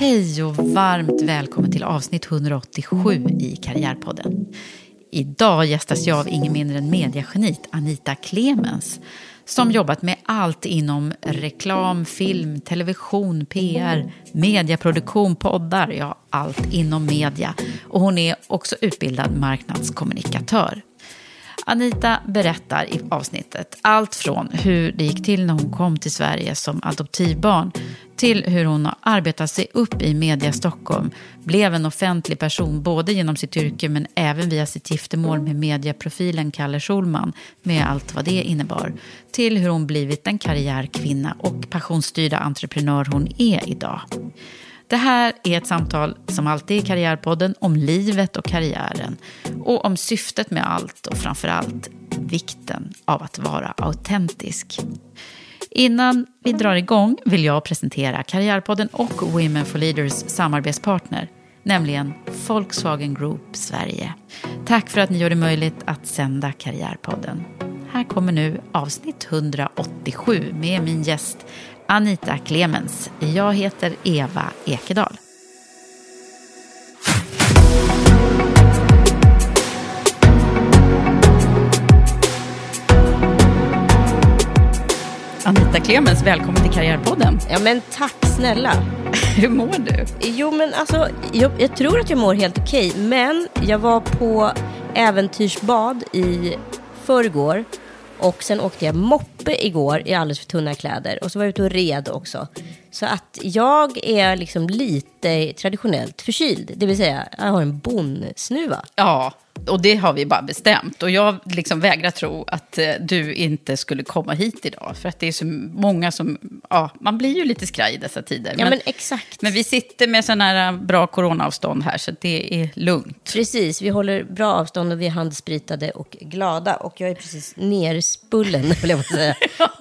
Hej och varmt välkommen till avsnitt 187 i Karriärpodden. Idag gästas jag av ingen mindre än mediageniet Anita Clemens som jobbat med allt inom reklam, film, television, PR, mediaproduktion, poddar, ja allt inom media. Och hon är också utbildad marknadskommunikatör. Anita berättar i avsnittet allt från hur det gick till när hon kom till Sverige som adoptivbarn till hur hon har arbetat sig upp i media Stockholm, blev en offentlig person både genom sitt yrke men även via sitt giftermål med mediaprofilen Kalle Schulman med allt vad det innebar, till hur hon blivit den karriärkvinna och passionsstyrda entreprenör hon är idag. Det här är ett samtal som alltid i Karriärpodden om livet och karriären och om syftet med allt och framför allt vikten av att vara autentisk. Innan vi drar igång vill jag presentera Karriärpodden och Women for Leaders samarbetspartner, nämligen Volkswagen Group Sverige. Tack för att ni gör det möjligt att sända Karriärpodden. Här kommer nu avsnitt 187 med min gäst Anita Clemens. Jag heter Eva Ekedal. Anita Clemens, välkommen till Karriärpodden. Ja, men tack snälla. Hur mår du? Jo, men alltså, jag, jag tror att jag mår helt okej, men jag var på äventyrsbad i förrgår och sen åkte jag moppe igår i alldeles för tunna kläder och så var jag ute och red också. Så att jag är liksom lite traditionellt förkyld, det vill säga jag har en bonnsnuva. Ja, och det har vi bara bestämt. Och jag liksom vägrar tro att eh, du inte skulle komma hit idag. För att det är så många som, ja, man blir ju lite skraj i dessa tider. Ja, men, exakt. Men vi sitter med sådana här bra coronaavstånd här, så det är lugnt. Precis, vi håller bra avstånd och vi är handspritade och glada. Och jag är precis nerspullen, vill jag säga.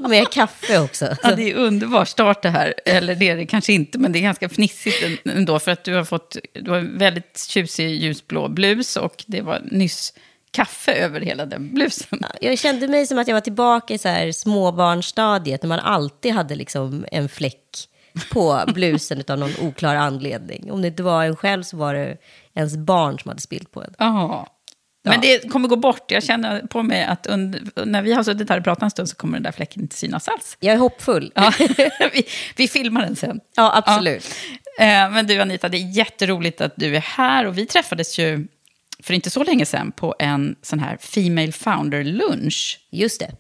Med kaffe också. Ja, det är underbar start det här. Eller det är det kanske inte, men det är ganska fnissigt ändå. För att du har fått, du har en väldigt tjusig ljusblå blus och det var nyss kaffe över hela den blusen. Jag kände mig som att jag var tillbaka i så här småbarnsstadiet, när man alltid hade liksom en fläck på blusen av någon oklar anledning. Om det inte var en själv så var det ens barn som hade spilt på en. Aha. Men det kommer gå bort. Jag känner på mig att under, när vi har suttit här och pratat en stund så kommer den där fläcken inte synas alls. Jag är hoppfull. Ja, vi, vi filmar den sen. Ja, absolut. Ja. Men du Anita, det är jätteroligt att du är här. Och vi träffades ju för inte så länge sedan på en sån här Female Founder-lunch. Just det.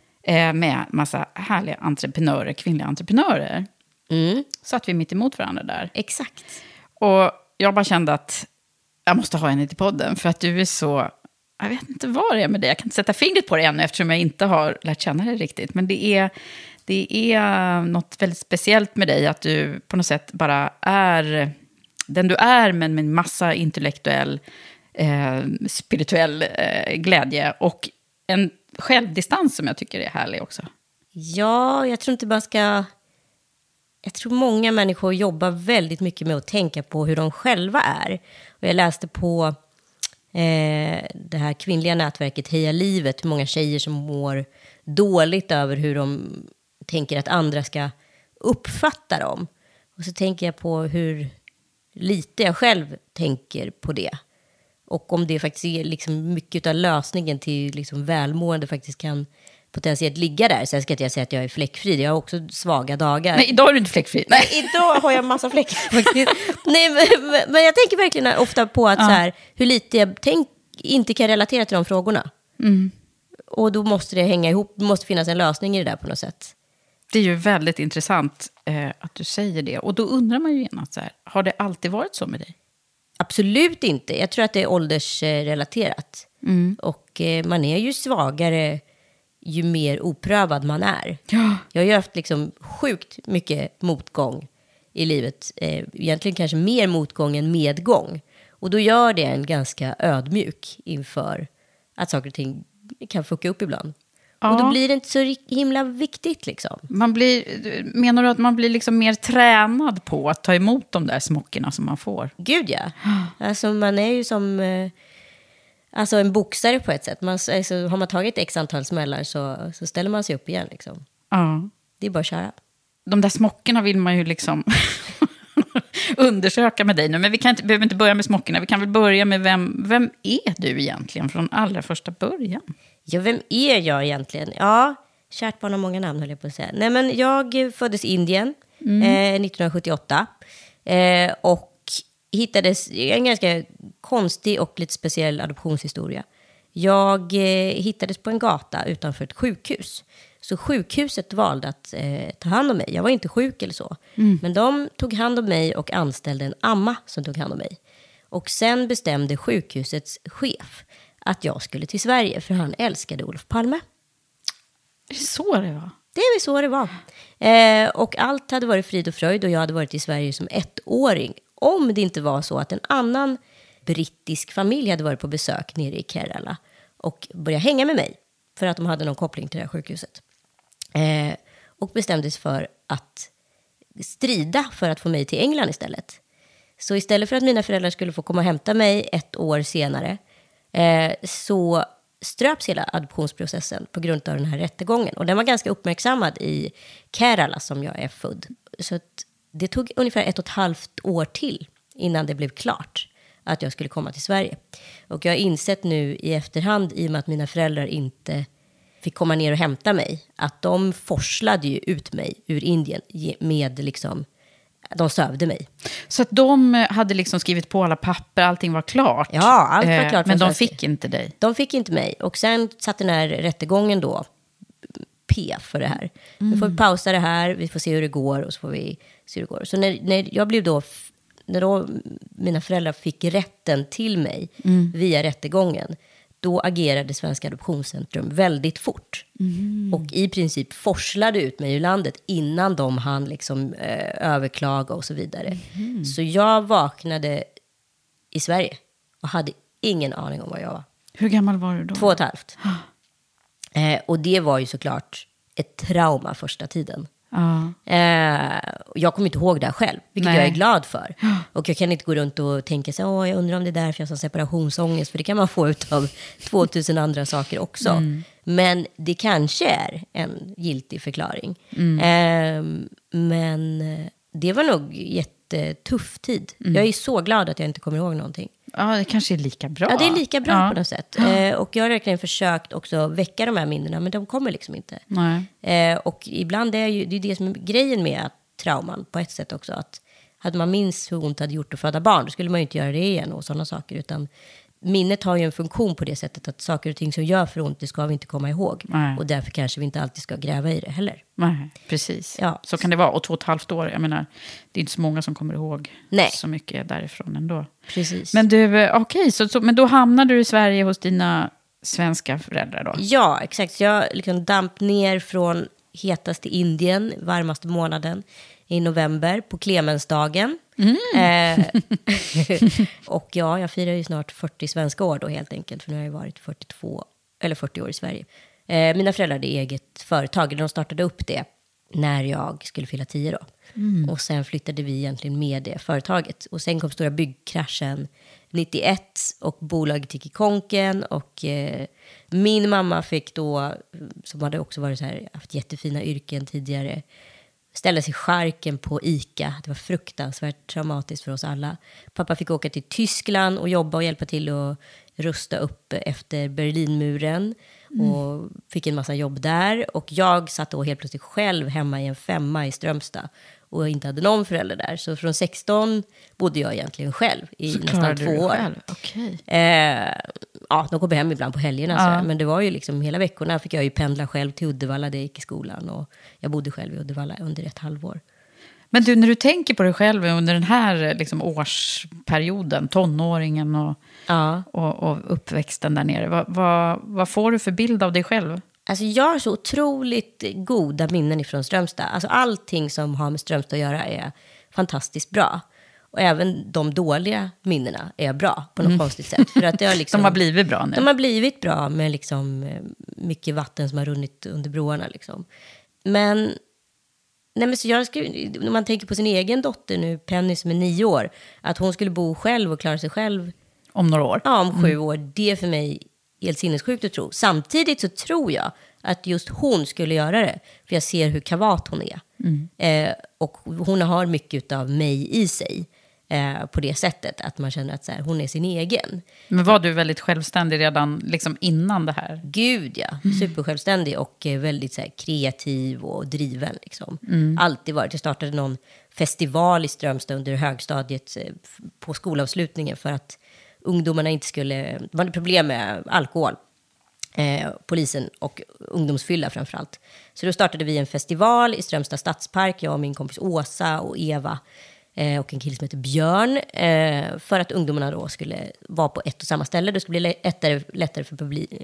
Med massa härliga entreprenörer, kvinnliga entreprenörer. Mm. Satt vi mitt emot varandra där. Exakt. Och jag bara kände att jag måste ha henne till podden, för att du är så... Jag vet inte vad det är med dig, jag kan inte sätta fingret på det ännu eftersom jag inte har lärt känna dig riktigt. Men det är, det är något väldigt speciellt med dig, att du på något sätt bara är den du är, men med en massa intellektuell eh, spirituell eh, glädje och en självdistans som jag tycker är härlig också. Ja, jag tror inte man ska... Jag tror många människor jobbar väldigt mycket med att tänka på hur de själva är. Och jag läste på eh, det här kvinnliga nätverket Heja livet, hur många tjejer som mår dåligt över hur de tänker att andra ska uppfatta dem. Och så tänker jag på hur lite jag själv tänker på det. Och om det faktiskt är liksom mycket av lösningen till liksom välmående faktiskt kan potentiellt ligga där. Sen ska inte jag säga att jag är fläckfri, jag har också svaga dagar. Nej, idag är du inte fläckfri. Nej. Idag har jag massa fläckar faktiskt. Nej, men, men jag tänker verkligen ofta på att så här, hur lite jag tänk, inte kan relatera till de frågorna. Och då måste det hänga ihop, det måste finnas en lösning i det där på något sätt. Det är ju väldigt intressant eh, att du säger det. Och då undrar man ju genast, så här, har det alltid varit så med dig? Absolut inte. Jag tror att det är åldersrelaterat. Och eh, man är ju svagare ju mer oprövad man är. Ja. Jag har ju haft liksom sjukt mycket motgång i livet. Eh, egentligen kanske mer motgång än medgång. Och då gör det en ganska ödmjuk inför att saker och ting kan fucka upp ibland. Ja. Och då blir det inte så himla viktigt liksom. Man blir, menar du att man blir liksom mer tränad på att ta emot de där smockorna som man får? Gud ja. Alltså man är ju som eh, alltså en boxare på ett sätt. Man, alltså, har man tagit x antal smällar så, så ställer man sig upp igen. Liksom. Ja. Det är bara att köra. De där smockorna vill man ju liksom undersöka med dig nu. Men vi kan inte, behöver inte börja med smockorna. Vi kan väl börja med vem, vem är du egentligen från allra första början? Ja, vem är jag egentligen? Ja, kärt barn har många namn höll jag på att säga. Nej, men jag föddes i Indien eh, 1978. Eh, och hittades, en ganska konstig och lite speciell adoptionshistoria. Jag eh, hittades på en gata utanför ett sjukhus. Så sjukhuset valde att eh, ta hand om mig. Jag var inte sjuk eller så. Men de tog hand om mig och anställde en amma som tog hand om mig. Och sen bestämde sjukhusets chef att jag skulle till Sverige för han älskade Olof Palme. Är det så det var? Det är väl så det var. Eh, och allt hade varit frid och fröjd och jag hade varit i Sverige som ettåring. Om det inte var så att en annan brittisk familj hade varit på besök nere i Kerala och började hänga med mig för att de hade någon koppling till det här sjukhuset. Eh, och bestämde sig för att strida för att få mig till England istället. Så istället för att mina föräldrar skulle få komma och hämta mig ett år senare eh, så ströps hela adoptionsprocessen på grund av den här rättegången. Och den var ganska uppmärksammad i Kerala som jag är född. Så att det tog ungefär ett och ett halvt år till innan det blev klart att jag skulle komma till Sverige. Och jag har insett nu i efterhand, i och med att mina föräldrar inte fick komma ner och hämta mig, att de forslade ju ut mig ur Indien med liksom, de sövde mig. Så att de hade liksom skrivit på alla papper, allting var klart. Ja, allt var Eh, klart Men från de fick inte dig. De fick inte mig. Och sen satt den här rättegången då, P för det här. Nu får vi pausa det här, vi får se hur det går och så får vi se hur det går. Så när, när jag blev då, när då mina föräldrar fick rätten till mig via rättegången, då agerade Svenska Adoptionscentrum väldigt fort. Och i princip forslade ut mig ur landet innan de hann liksom, eh, överklaga och så vidare. Så jag vaknade i Sverige och hade ingen aning om var jag var. Hur gammal var du då? Två och ett halvt. Eh, och det var ju såklart ett trauma första tiden. Ja. Eh, jag kommer inte ihåg det här själv, vilket Nej. jag är glad för. Och jag kan inte gå runt och tänka så Åh, jag undrar om det är därför jag har separationsångest, för det kan man få av 2000 andra saker också. Mm. Men det kanske är en giltig förklaring. Mm. Eh, men det var nog jättetuff tid. Mm. Jag är så glad att jag inte kommer ihåg någonting. Ja, det kanske är lika bra. Ja, det är lika bra Ja. på något sätt. Eh, och jag har verkligen försökt också väcka de här minnena, men de kommer liksom inte. Eh, och ibland är ju, det är det som är grejen med att trauman på ett sätt också. Att hade man minns hur ont hade gjort att föda barn, då skulle man ju inte göra det igen och sådana saker. Utan minnet har ju en funktion på det sättet att saker och ting som gör för ont, det ska vi inte komma ihåg. Nej. Och därför kanske vi inte alltid ska gräva i det heller. Nej, precis. Ja. Så kan det vara. Och två och ett halvt år, jag menar, det är inte så många som kommer ihåg Nej. så mycket därifrån ändå. Precis. Men du, eh, okej, så, så, men då hamnade du i Sverige hos dina svenska föräldrar då? Ja, exakt. Så jag liksom damp ner från hetaste Indien, varmaste månaden, i november på Clemensdagen. Eh, och ja, jag firar ju snart 40 svenska år då helt enkelt, för nu har jag varit 42, eller 40 år i Sverige. Eh, mina föräldrar hade eget företag, de startade upp det när jag skulle fylla tio då. Och sen flyttade vi egentligen med det företaget. Och sen kom stora byggkraschen 91 och bolaget gick i konken och eh, min mamma fick då, som hade också varit så här, haft jättefina yrken tidigare, ställa sig i skärken på ICA. Det var fruktansvärt traumatiskt för oss alla. Pappa fick åka till Tyskland och jobba och hjälpa till att rusta upp efter Berlinmuren. Och fick en massa jobb där. Och jag satt då helt plötsligt själv hemma i en femma i Strömstad. Och inte hade någon förälder där. Så från 16 bodde jag egentligen själv i Så nästan två år. själv? Okej. Eh, ja, de kom hem ibland på helgerna. Ja. sådär. Men det var ju liksom hela veckorna fick jag ju pendla själv till Uddevalla där jag gick i skolan. Och jag bodde själv i Uddevalla under ett halvår. Men du, när du tänker på dig själv under den här liksom, årsperioden, tonåringen och, Ja. och, och uppväxten där nere, vad, vad, vad får du för bild av dig själv? Alltså jag har så otroligt goda minnen ifrån Strömstad. Alltså allting som har med Strömstad att göra är fantastiskt bra. Och även de dåliga minnena är bra på något konstigt sätt. För att det har liksom, Mm. De har blivit bra nu. De har blivit bra med liksom eh, mycket vatten som har runnit under broarna. Liksom. Men, nej men så jag skulle, när man tänker på sin egen dotter nu, Penny som är nio år, att hon skulle bo själv och klara sig själv Om några år. ja, om sju år, det är för mig helt sinnessjukt att tro. Samtidigt så tror jag att just hon skulle göra det. För jag ser hur kavat hon är. Eh, och hon har mycket av mig i sig. Eh, på det sättet att man känner att så här, hon är sin egen. Men var du väldigt självständig redan liksom, innan det här? Gud ja, supersjälvständig och eh, väldigt så här, kreativ och driven. Liksom. Alltid varit. Jag startade någon festival i Strömstad under högstadiet eh, på skolavslutningen för att ungdomarna inte skulle... De hade problem med alkohol. Eh, polisen och ungdomsfylla framför allt. Så då startade vi en festival i Strömstad stadspark, jag och min kompis Åsa och Eva eh, och en kille som heter Björn. Eh, för att ungdomarna då skulle vara på ett och samma ställe. Det skulle bli lättare, lättare för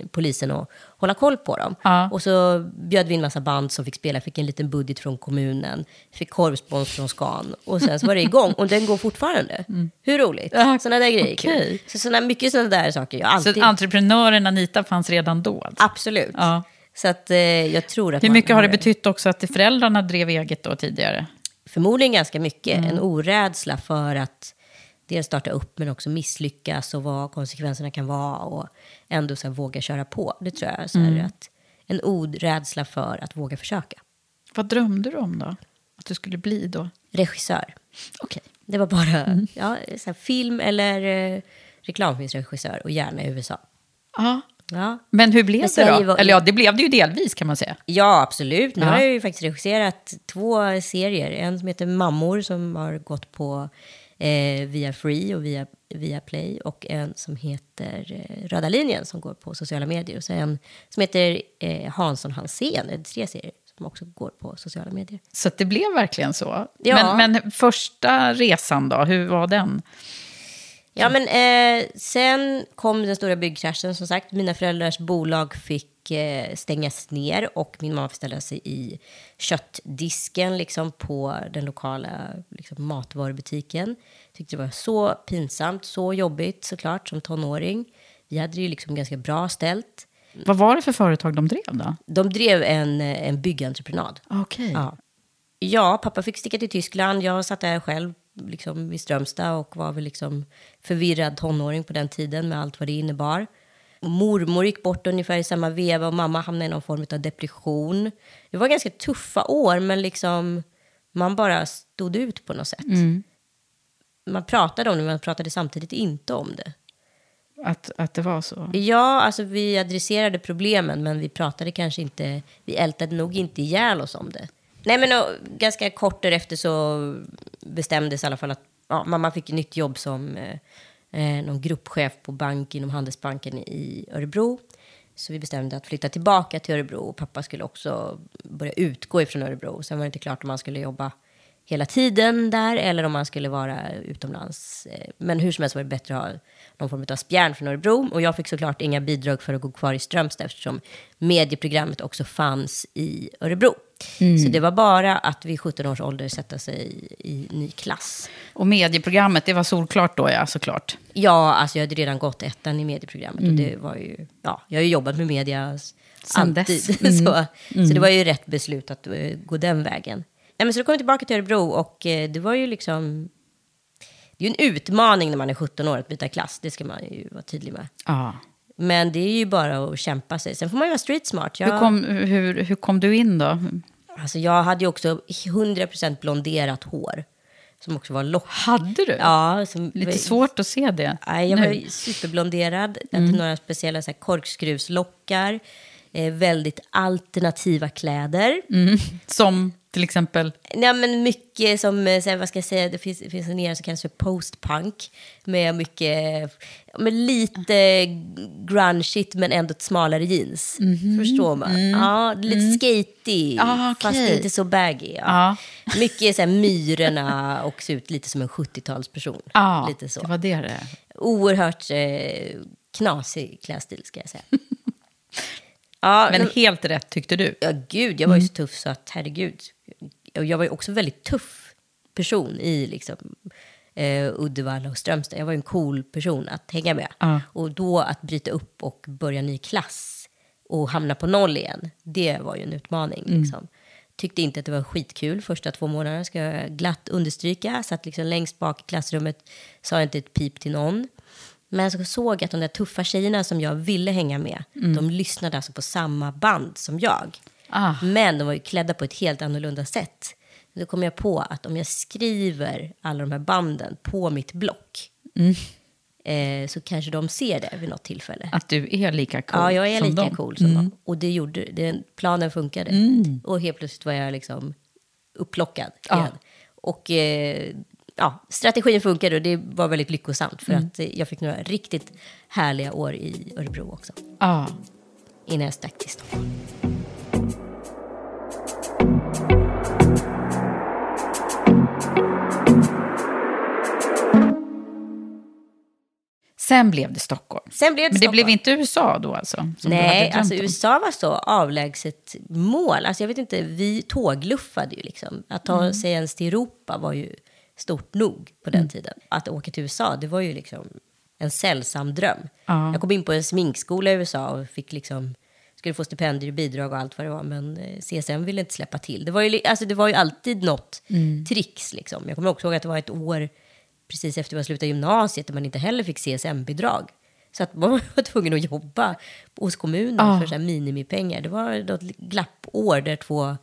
polisen att hålla koll på dem. Ja. Och så bjöd vi in massa band som fick spela, fick en liten budget från kommunen, fick korvspons från Scan. Och sen så var det igång. Och den går fortfarande. Hur roligt? Ja, Sådana där grejer. Kul. Så såna, mycket sådana där saker. Jag har Så alltid... entreprenören Anita fanns redan då? Alltså. Absolut. Ja. Så att eh, jag tror att Hur mycket har det betytt också att föräldrarna drev eget då tidigare? Förmodligen ganska mycket. Mm. En orädsla för att dels starta upp men också misslyckas och vad konsekvenserna kan vara och ändå så våga köra på. Det tror jag. Så här, Mm. att, en orädsla för att våga försöka. Vad drömde du om då? Att du skulle bli då? Regissör. Okej. Det var bara Mm. ja, så här, film eller eh, reklamfilmsregissör och gärna i USA. Ja. Ja. Men hur blev det då? var- Eller ja, det blev det ju delvis kan man säga. Ja, absolut. Nu Ja. har jag ju faktiskt regisserat två serier. En som heter Mammor som har gått på eh, via Free och via, via Play. Och en som heter eh, Röda linjen som går på sociala medier. Och sen en som heter eh, Hansson Hansén. Det är tre serier som också går på sociala medier. Så det blev verkligen så. Ja. Men, men första resan då, hur var den? Ja, men eh, sen kom den stora byggkraschen som sagt. Mina föräldrars bolag fick eh, stängas ner och min mamma fick ställa sig i köttdisken liksom, på den lokala liksom, matvarubutiken. Tyckte det var så pinsamt, så jobbigt såklart som tonåring. Vi hade det ju liksom ganska bra ställt. Vad var det för företag de drev då? De drev en, eh, en byggentreprenad. Okej. Ja. ja, pappa fick sticka till Tyskland. Jag satt där själv liksom, i Strömstad och var väl liksom förvirrad tonåring på den tiden med allt vad det innebar. Mormor gick bort ungefär i samma veva och mamma hamnade i någon form av depression. Det var ganska tuffa år, men liksom man bara stod ut på något sätt. Man pratade om det, men man pratade samtidigt inte om det. Att, att det var så? Ja, alltså vi adresserade problemen, men vi pratade kanske inte, vi ältade nog inte ihjäl oss om det. Nej, men och, ganska kort därefter så bestämdes i alla fall att ja, mamma fick ett nytt jobb som eh, eh, någon gruppchef på bank inom Handelsbanken i Örebro. Så vi bestämde att flytta tillbaka till Örebro och pappa skulle också börja utgå ifrån Örebro. Sen var det inte klart om han skulle jobba hela tiden där eller om han skulle vara utomlands. Eh, men hur som helst var det bättre att ha någon form av spjärn från Örebro. Och jag fick såklart inga bidrag för att gå kvar i Strömstad eftersom medieprogrammet också fanns i Örebro. Så det var bara att vid 17 års ålder sätta sig i, i ny klass. Och medieprogrammet, det var solklart då ja, såklart. Ja, alltså jag hade redan gått ettan i medieprogrammet. Och det var ju, ja, jag har ju jobbat med media Sen alltid. Mm. så, så det var ju rätt beslut att eh, gå den vägen. Nej, men så då kom jag tillbaka till Örebro och eh, det var ju liksom... Det är ju en utmaning när man är 17 år att byta klass, det ska man ju vara tydlig med. Ja. Men det är ju bara att kämpa sig. Sen får man ju vara street smart. Jag, Hur, kom, hur, hur kom du in då? alltså jag hade ju också 100% blonderat hår. Som också var lock. Hade du? Ja, som, Lite svårt att se det Nej, jag nu. var superblonderad. Jag hade några speciella så här, korkskruvslockar. Eh, väldigt alternativa kläder. Som till exempel... Nej, men mycket som, eh, så här, vad ska jag säga, det finns, det finns en era som kallas för postpunk. Med mycket, med lite grungeigt men ändå ett smalare jeans. Förstår man? Ja, lite skaty, Ah, okej. fast inte så baggy. Ja. Mycket så här, myrorna och se ut lite som en 70-talsperson. Ja, lite så. det var det det. Oerhört eh, knasig klädstil ska jag säga. ja, Men men, helt rätt tyckte du. ja, gud, jag var ju så tuff så att herregud. Jag var ju också väldigt tuff person i liksom, eh, Uddevalla och Strömstad. Jag var ju en cool person att hänga med. Ja. Och då att bryta upp och börja ny klass och hamna på noll igen, det var ju en utmaning. Liksom. Tyckte inte att det var skitkul första två månaderna, ska jag glatt understryka. Satt liksom längst bak i klassrummet, sa inte ett pip till någon. Men så såg jag att de där tuffa tjejerna som jag ville hänga med, de lyssnade alltså på samma band som jag. Ah. Men de var ju klädda på ett helt annorlunda sätt. Då kom jag på att om jag skriver alla de här banden på mitt block eh, så kanske de ser det vid något tillfälle. Att du är lika cool Ja, jag är som lika dem. cool som dem. Och det gjorde, den, planen funkade. Och helt plötsligt var jag liksom upplockad igen. Och eh, ja, strategin funkade och det var väldigt lyckosamt. För att eh, jag fick några riktigt härliga år i Örebro också. Ja. Innan jag stack till Stockholm. Sen blev det Stockholm. Sen blev det Men det blev Stockholm. inte USA då alltså? Nej, alltså? USA var så avlägset mål. Alltså jag vet inte, vi tågluffade ju liksom. Att ta Mm. sig ens till Europa var ju stort nog på den tiden. Att åka till USA, det var ju liksom en sällsam dröm. Ja. Jag kom in på en sminkskola i USA och fick liksom, skulle få stipendier och bidrag och allt vad det var. Men eh, CSN ville inte släppa till. Det var ju, alltså det var ju alltid något Mm. tricks liksom. Jag kommer också ihåg att det var ett år precis efter man slutade gymnasiet där man inte heller fick CSN-bidrag. Så att man var tvungen att jobba hos kommunen Ah. för så här minimipengar. Det var något glappår där två...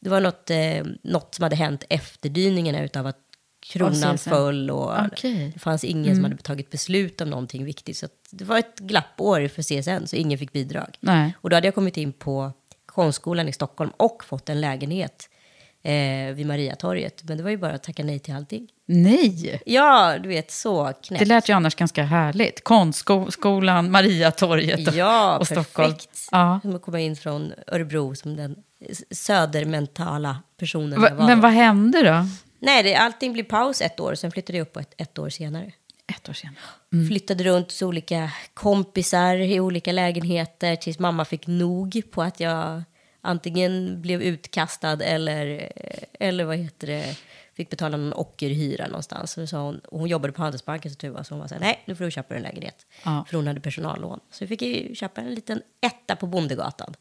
Det var något, eh, något som hade hänt efterdyningarna utav att kronan föll och Okej. det fanns ingen som hade tagit beslut om någonting viktigt. Så det var ett glappår för CSN, så ingen fick bidrag. Nej. Och då hade jag kommit in på konstskolan i Stockholm och fått en lägenhet eh, vid Mariatorget. Men det var ju bara att tacka nej till allting. Nej! Ja, du vet, så knäppt. Det lät ju annars ganska härligt. Konstskolan, Mariatorget och, Ja, och Stockholm. perfekt. Ja. Som att komma in från Örebro som den södermentala personen Va, jag var. men då. vad hände då? Nej, det, allting blev paus ett år, sen flyttade jag upp på ett, ett år senare. Ett år senare. Flyttade runt hos olika kompisar i olika lägenheter tills mamma fick nog på att jag antingen blev utkastad eller, eller vad heter det, fick betala någon ockerhyra någonstans. Så sa hon, och hon jobbade på Handelsbanken så tur var, så hon var så här, nej, nu får du köpa en lägenhet. Ja. För hon hade personallån. Så jag fick ju köpa en liten etta på Bondegatan.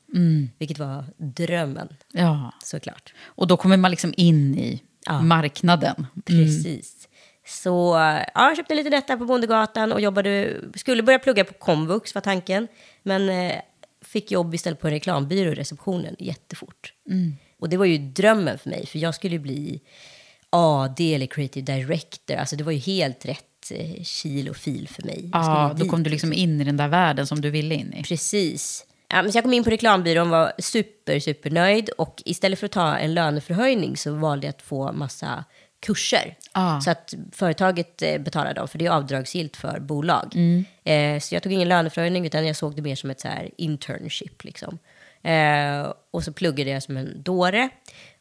Vilket var drömmen, Ja. såklart. Och då kommer man liksom in i Ja. marknaden. Precis. Så ja, jag köpte en liten etta på Bondegatan och jobbade, skulle börja plugga på komvux var tanken. Men eh, fick jobb istället på en reklambyrå i receptionen jättefort. Och det var ju drömmen för mig, för jag skulle bli AD eller creative director. Alltså det var ju helt rätt eh, kil och fil för mig. Ja, då kom du liksom in i den där världen som du ville in i. Precis. Ja, men så jag kom in på reklambyrån var super, super nöjd. Och istället för att ta en löneförhöjning så valde jag att få massa kurser. Ah. Så att företaget eh, betalar dem, för det är avdragsgillt för bolag. Eh, så jag tog ingen löneförhöjning, utan jag såg det mer som ett så här internship. Liksom. Eh, och så pluggade jag som en dåre.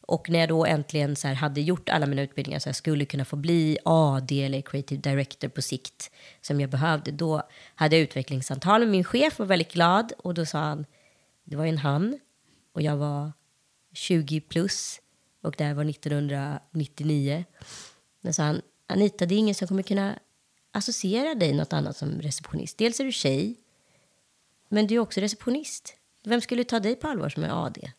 Och när jag då äntligen så här hade gjort alla mina utbildningar så jag skulle kunna få bli AD eller creative director på sikt som jag behövde, då hade jag utvecklingssamtal med min chef och var väldigt glad. Och då sa han, det var ju en han och jag var 20 plus och det här var 1999. Då sa han, Anita, det är ingen som kommer kunna associera dig något annat som receptionist. Dels är du tjej, men du är också receptionist. Vem skulle ta dig på allvar som är AD?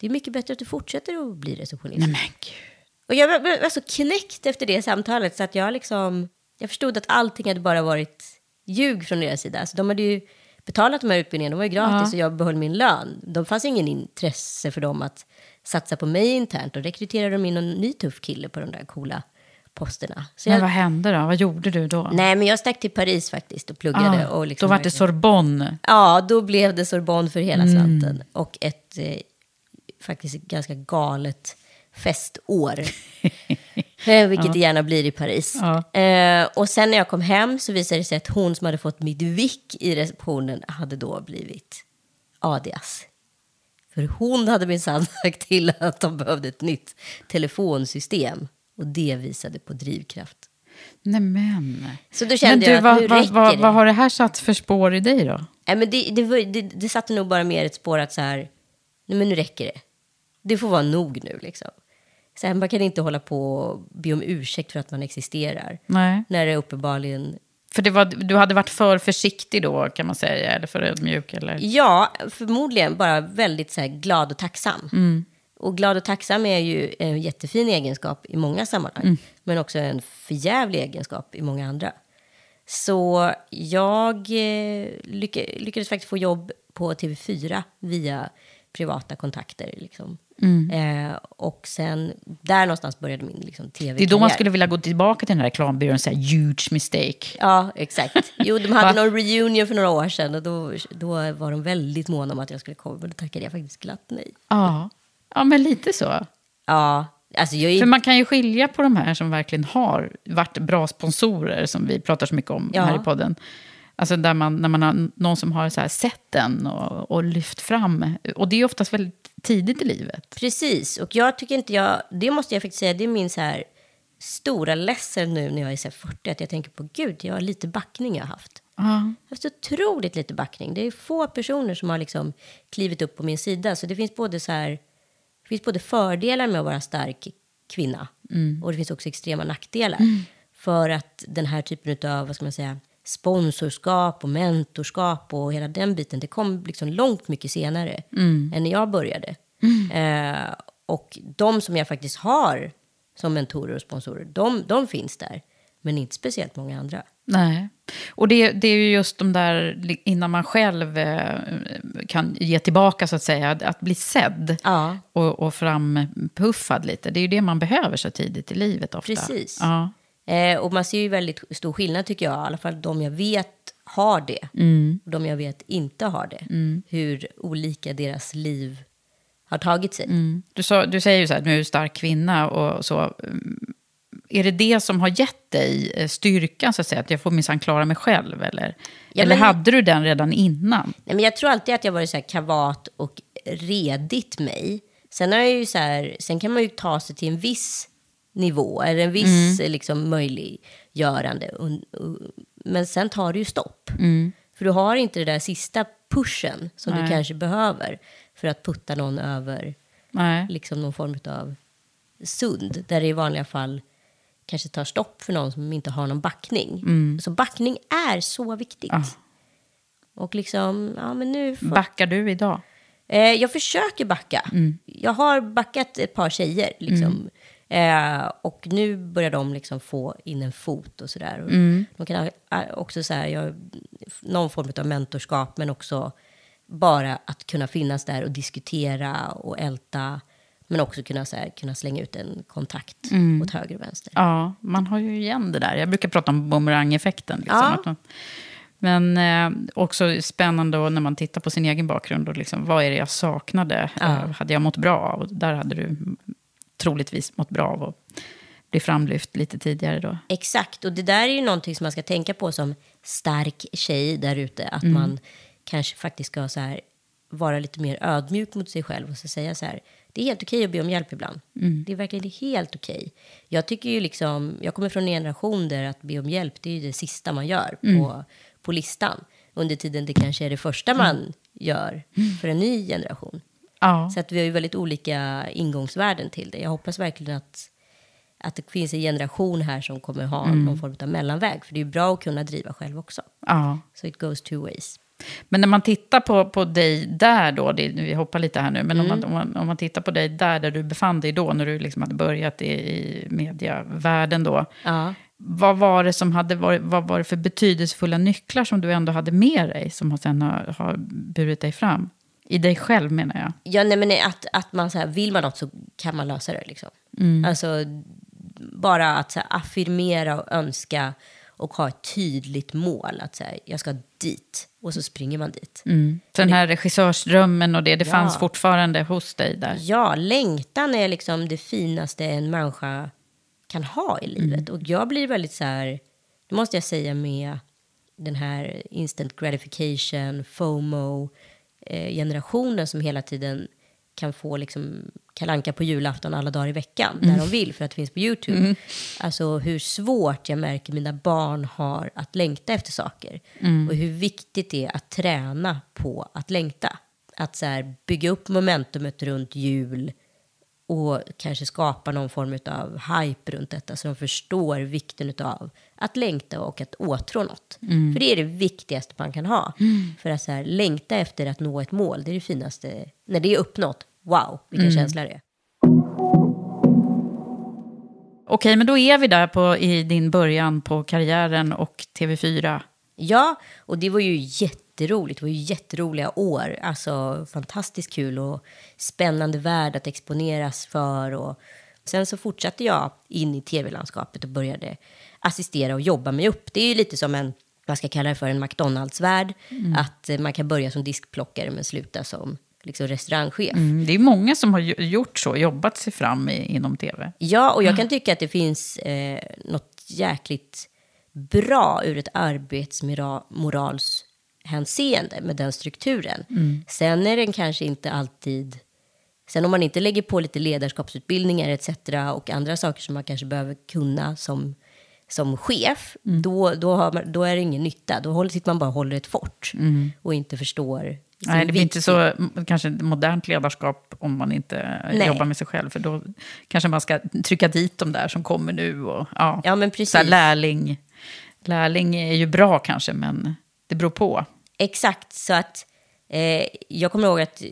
Det är mycket bättre att du fortsätter att bli receptionist. Nej men gud. Och jag var, så knäckt efter det samtalet så att jag liksom, jag förstod att allting hade bara varit ljug från deras sida. Alltså de hade ju betalat de här utbildningarna, de var ju gratis och jag behöll min lön. De fanns ingen intresse för dem att satsa på mig internt och rekryterade de in en ny tuff kille på de där coola posterna. Så Men jag, vad hände då? Vad gjorde du då? nej, men jag stack till Paris faktiskt och pluggade. Ah, och liksom då var det Sorbonne. Ja, då blev det Sorbonne för hela Mm. slanten. Och ett eh, faktiskt ett ganska galet festår. Eh, Vilket det gärna blir i Paris. Ja. Eh, och sen när jag kom hem så visade det sig att hon som hade fått mitt vick i receptionen hade då blivit Adias. För hon hade minsann sagt till att de behövde ett nytt telefonsystem. Och det visade på drivkraft. Nej men. Så då kände men du, jag att vad, nu vad, räcker vad, det. vad har det här satt för spår i dig då? Nej, men det, det, det, det satte nog bara mer ett spår att så här, nej men nu räcker det. Det får vara nog nu liksom. Så här, man kan inte hålla på och be om ursäkt för att man existerar. Nej. När det uppenbarligen... För det var, du hade varit för försiktig då kan man säga, eller för ödmjuk eller? Ja, förmodligen bara väldigt så här, glad och tacksam. Mm. Och glad och tacksam är ju en jättefin egenskap i många sammanhang. Mm. Men också en förjävlig egenskap i många andra. Så jag eh, lyck lyckades faktiskt få jobb på TV4 via privata kontakter. Liksom. Eh, och sen, där någonstans började min liksom, tv Mm. Det är då man skulle vilja gå tillbaka till den här reklambyrån och säga huge mistake. Ja, exakt. Jo, de hade någon reunion för några år sedan och då, då var de väldigt måna om att jag skulle komma. Men då tackade jag faktiskt glatt nej. Ja. ja, men lite så. Ja, alltså är För man kan ju skilja på de här som verkligen har varit bra sponsorer, som vi pratar så mycket om Ja. här i podden. Alltså där man, när man har någon som har så här sett den och, och lyft fram. Och det är oftast väldigt tidigt i livet. Precis, och jag tycker inte jag, det måste jag faktiskt säga, det är min så här stora ledsen nu när jag är så här 40, att jag tänker på gud, jag har lite backning jag har haft. Ja. Jag har haft otroligt lite backning. Det är få personer som har liksom klivit upp på min sida. Så det finns både, så här, det finns både fördelar med att vara stark kvinna och det finns också extrema nackdelar. För att den här typen av, vad ska man säga, sponsorskap och mentorskap och hela den biten, det kom liksom långt mycket senare än när jag började. Eh, och de som jag faktiskt har som mentorer och sponsorer, de, de finns där. Men inte speciellt många andra. Nej. Och det, det är ju just de där, innan man själv eh, kan ge tillbaka så att säga, att bli sedd Ja. och, och frampuffad lite. Det är ju det man behöver så tidigt i livet ofta. Precis. Ja. Eh, och man ser ju väldigt stor skillnad tycker jag, i alla fall de jag vet har det. Och de jag vet inte har det. Hur olika deras liv har tagit sig. Du, sa, du säger ju så här, nu är du stark kvinna och så. Mm, Är det det som har gett dig eh, styrkan, så att säga? Att jag får minsann klara mig själv? Eller, Ja, eller men- hade du den redan innan? Nej, men jag tror alltid att jag varit så här kavat och redigt mig. Sen, har jag ju så här, sen kan man ju ta sig till en viss nivå, eller en viss eh, liksom, möjliggörande. Men sen tar det ju stopp. För du har inte det där sista pushen som Nej. du kanske behöver för att putta någon över Nej. liksom någon form av sund. Där det i vanliga fall kanske tar stopp för någon som inte har någon backning. Så backning är så viktigt. Ja. Och liksom, ja men nu... Får, Backar du idag? eh, jag försöker backa. Jag har backat ett par tjejer liksom. Eh, och nu börjar de liksom få in en fot och sådär. Och De kan eh, också så här, jag, någon form av mentorskap men också bara att kunna finnas där och diskutera och älta. Men också kunna, så här, kunna slänga ut en kontakt åt höger och vänster. Ja, man har ju igen det där. Jag brukar prata om bumerangeffekten. Liksom, Ja. men eh, också spännande när man tittar på sin egen bakgrund. Och liksom, vad är det jag saknade? Ja. Eh, hade jag mått bra av? Där hade du troligtvis mått bra av att bli framlyft lite tidigare då. Exakt, och det där är ju någonting som man ska tänka på som stark tjej där ute. Att man kanske faktiskt ska så här, vara lite mer ödmjuk mot sig själv och så säga så här, det är helt okej att be om hjälp ibland. Det är verkligen helt okej. Jag tycker ju liksom, jag kommer från en generation där att be om hjälp, det är ju det sista man gör på, på listan. Under tiden det kanske är det första man gör för en ny generation. Ja. Så att vi har ju väldigt olika ingångsvärden till det. Jag hoppas verkligen att, att det finns en generation här som kommer ha Mm. någon form av mellanväg. För det är ju bra att kunna driva själv också. ja. Så it goes two ways. Men när man tittar på, på dig där då, det, vi hoppar lite här nu, men Mm. om, man, om, man, om man tittar på dig där, där du befann dig då, när du liksom hade börjat i, i medievärlden då. Ja. Vad var det som hade varit, vad var det för betydelsefulla nycklar som du ändå hade med dig, som sen har, har burit dig fram? I dig själv menar jag. Ja, nej, men att, att man så här, vill man något så kan man lösa det. Liksom. Alltså, bara att så här, affirmera och önska och ha ett tydligt mål. Att så här, jag ska dit. Och så springer man dit. Så den här regissörsdrömmen och det, det Ja. fanns fortfarande hos dig där. Ja, längtan är liksom det finaste en människa kan ha i livet. Och jag blir väldigt så här, det måste jag säga med den här instant gratification, FOMO, generationen som hela tiden kan få liksom kalanka på julafton alla dagar i veckan, när de vill, för att det finns på YouTube. Alltså hur svårt jag märker mina barn har att längta efter saker. Och hur viktigt det är att träna på att längta. Att så här, bygga upp momentumet runt jul och kanske skapa någon form av hype runt detta så de förstår vikten av att längta och att åtrå något. För det är det viktigaste man kan ha. För att så här, längta efter att nå ett mål, det är det finaste. När det är uppnått, wow, vilken känsla det är. Okej, men då är vi där på, i din början på karriären och TV4. Ja, och det var ju jätteroligt. Det var ju jätteroliga år. Alltså fantastiskt kul och spännande värld att exponeras för. Och sen så fortsatte jag in i tv-landskapet och började assistera och jobba mig upp. Det är ju lite som en, vad ska kalla det för, en McDonalds-värld. Att eh, man kan börja som diskplockare men sluta som liksom, restaurangchef. Mm, det är många som har gjort så, jobbat sig fram i, inom tv. Ja, och jag kan tycka att det finns eh, något jäkligt bra ur ett arbetsmorals hänseende med den strukturen. Sen är den kanske inte alltid... Sen om man inte lägger på lite ledarskapsutbildningar etc. och andra saker som man kanske behöver kunna som, som chef, då, då, har man, då är det ingen nytta. Då håller, sitter man bara och håller ett fort och inte förstår Nej, det blir inte så kanske modernt ledarskap om man inte Nej. jobbar med sig själv. För då kanske man ska trycka dit de där som kommer nu. Och, ja. Ja, men Så här, precis. lärling, lärling är ju bra kanske, men det beror på. Exakt, så att eh, jag kommer ihåg att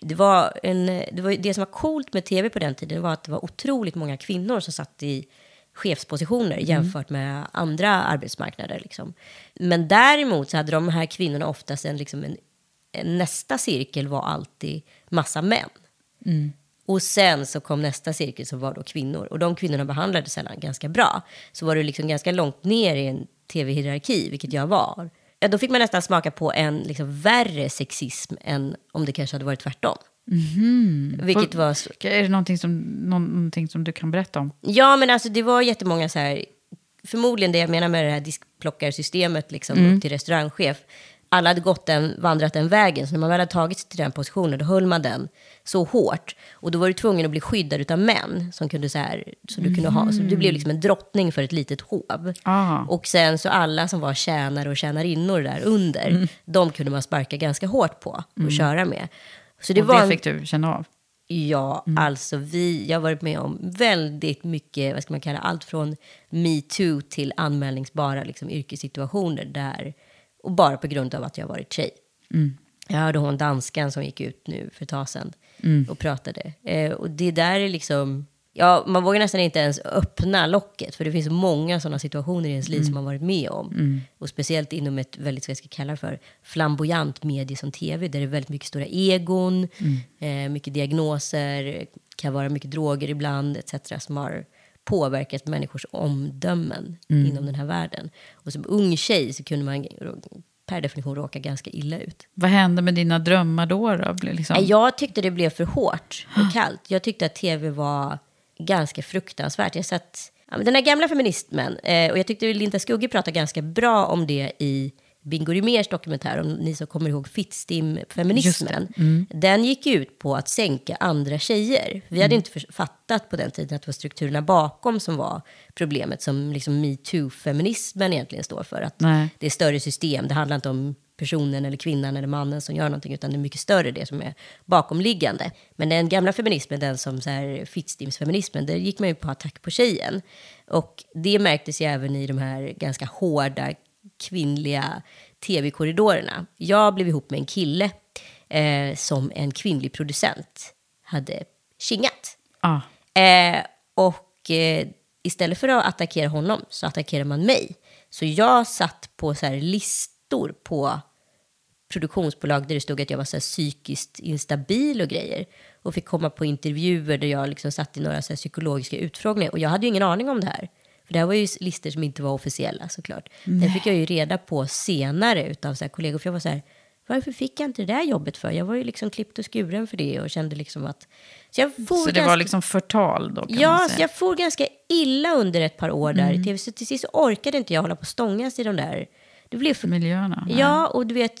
det var, en, det var det som var coolt med tv på den tiden var att det var otroligt många kvinnor som satt i chefspositioner jämfört med andra arbetsmarknader. Liksom. Men däremot så hade de här kvinnorna oftast en, liksom en, en nästa cirkel var alltid massa män. Och sen så kom nästa cirkel som var då kvinnor. Och de kvinnorna behandlades sällan ganska bra. Så var du liksom ganska långt ner i en tv-hierarki, vilket jag var. Ja, då fick man nästan smaka på en liksom värre sexism än om det kanske hade varit tvärtom. Vilket var... Är det någonting som, någon- någonting som du kan berätta om? Ja, men alltså det var jättemånga så här... Förmodligen det jag menar med det här diskplockarsystemet liksom, upp till restaurangchef. Alla hade gått den, vandrat den vägen, så när man väl hade tagit sig till den positionen, då höll man den så hårt. Och då var du tvungen att bli skyddad av män, som kunde så här, så du kunde ha, så du blev liksom en drottning för ett litet hov. Ah. Och sen så alla som var tjänare och tjänarinnor där under, de kunde man sparka ganska hårt på och köra med. Så det och var det fick du känna av? Ja, alltså vi, jag har varit med om väldigt mycket, vad ska man kalla allt från metoo till anmälningsbara liksom, yrkessituationer där, och bara på grund av att jag varit tjej. Jag hörde hon danskan som gick ut nu för ett tag sedan och pratade. Eh, och det där är liksom, ja, man vågar nästan inte ens öppna locket, för det finns många sådana situationer i ens liv som man varit med om. Och speciellt inom ett väldigt, vad jag ska kalla för, flamboyant medie som tv, där det är väldigt mycket stora egon, eh, mycket diagnoser, kan vara mycket droger ibland, etc. som har påverkat människors omdömen inom den här världen. Och som ung tjej så kunde man per definition råka ganska illa ut. Vad hände med dina drömmar då? då? Liksom? Jag tyckte det blev för hårt och kallt. Jag tyckte att tv var ganska fruktansvärt. Jag satt, den här gamla feminismen, eh, och jag tyckte Linda Skugge pratade ganska bra om det i Bingo Rimérs dokumentär, om ni som kommer ihåg Fittstim-feminismen. Den gick ut på att sänka andra tjejer. Vi hade inte för- fattat på den tiden att det var strukturerna bakom som var problemet, som liksom metoo-feminismen egentligen står för. Att Nej. det är större system, det handlar inte om personen eller kvinnan eller mannen som gör någonting, utan det är mycket större det som är bakomliggande. Men den gamla feminismen, den som så här Fittstimsfeminismen, där gick man ju på attack på tjejen. Och det märktes ju även i de här ganska hårda kvinnliga tv-korridorerna. Jag blev ihop med en kille eh, som en kvinnlig producent hade kingat. Ah. Eh, och eh, istället för att attackera honom så attackerar man mig. Så jag satt på så listor på produktionsbolag där det stod att jag var så psykiskt instabil och grejer. Och fick komma på intervjuer där jag liksom satt i några så psykologiska utfrågningar. Och jag hade ju ingen aning om det här. För det här var ju listor som inte var officiella såklart. Det fick jag ju reda på senare utav så här kollegor. För jag var så här, varför fick jag inte det där jobbet för? Jag var ju liksom klippt och skuren för det och kände liksom att... Så, jag for Så det ganska- var liksom förtal då? Ja, så jag for ganska illa under ett par år där i tv. Så till sist orkade inte jag hålla på och stångas i de där... Det blev för... Miljöerna? Ja, och du vet...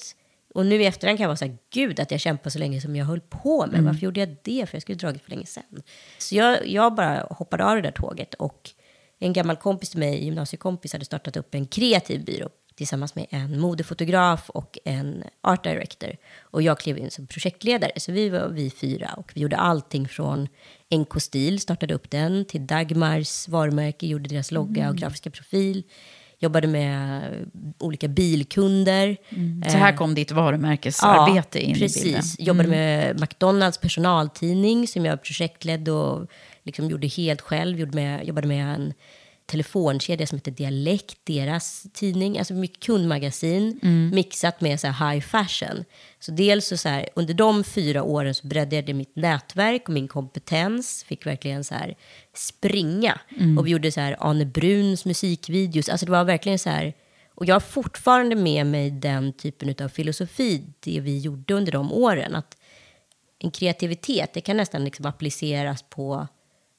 Och nu i efterhand kan jag vara så här, gud att jag kämpade så länge som jag höll på med. Varför gjorde jag det? För jag skulle dragit för länge sedan. Så jag, jag bara hoppade av det där tåget. Och en gammal kompis till mig, gymnasiekompis, hade startat upp en kreativ byrå tillsammans med en modefotograf och en art director. Och jag klev in som projektledare. Så vi var vi fyra och vi gjorde allting från NK Stil, startade upp den, till Dagmars varumärke, gjorde deras logga och grafiska profil. Jobbade med olika bilkunder. Så här kom ditt varumärkesarbete in i precis. bilden. Jobbade med McDonalds personaltidning som jag projektledde och liksom gjorde helt själv. Gjorde med, jobbade med en telefonkedja som heter Dialekt, deras tidning. Alltså mycket kundmagasin mixat med så här high fashion. Så dels så, så här, under de fyra åren så breddade jag mitt nätverk och min kompetens. Fick verkligen så här springa. Och vi gjorde så här Arne Bruns musikvideos. Alltså det var verkligen så här och jag har fortfarande med mig den typen av filosofi, det vi gjorde under de åren. Att en kreativitet, det kan nästan liksom appliceras på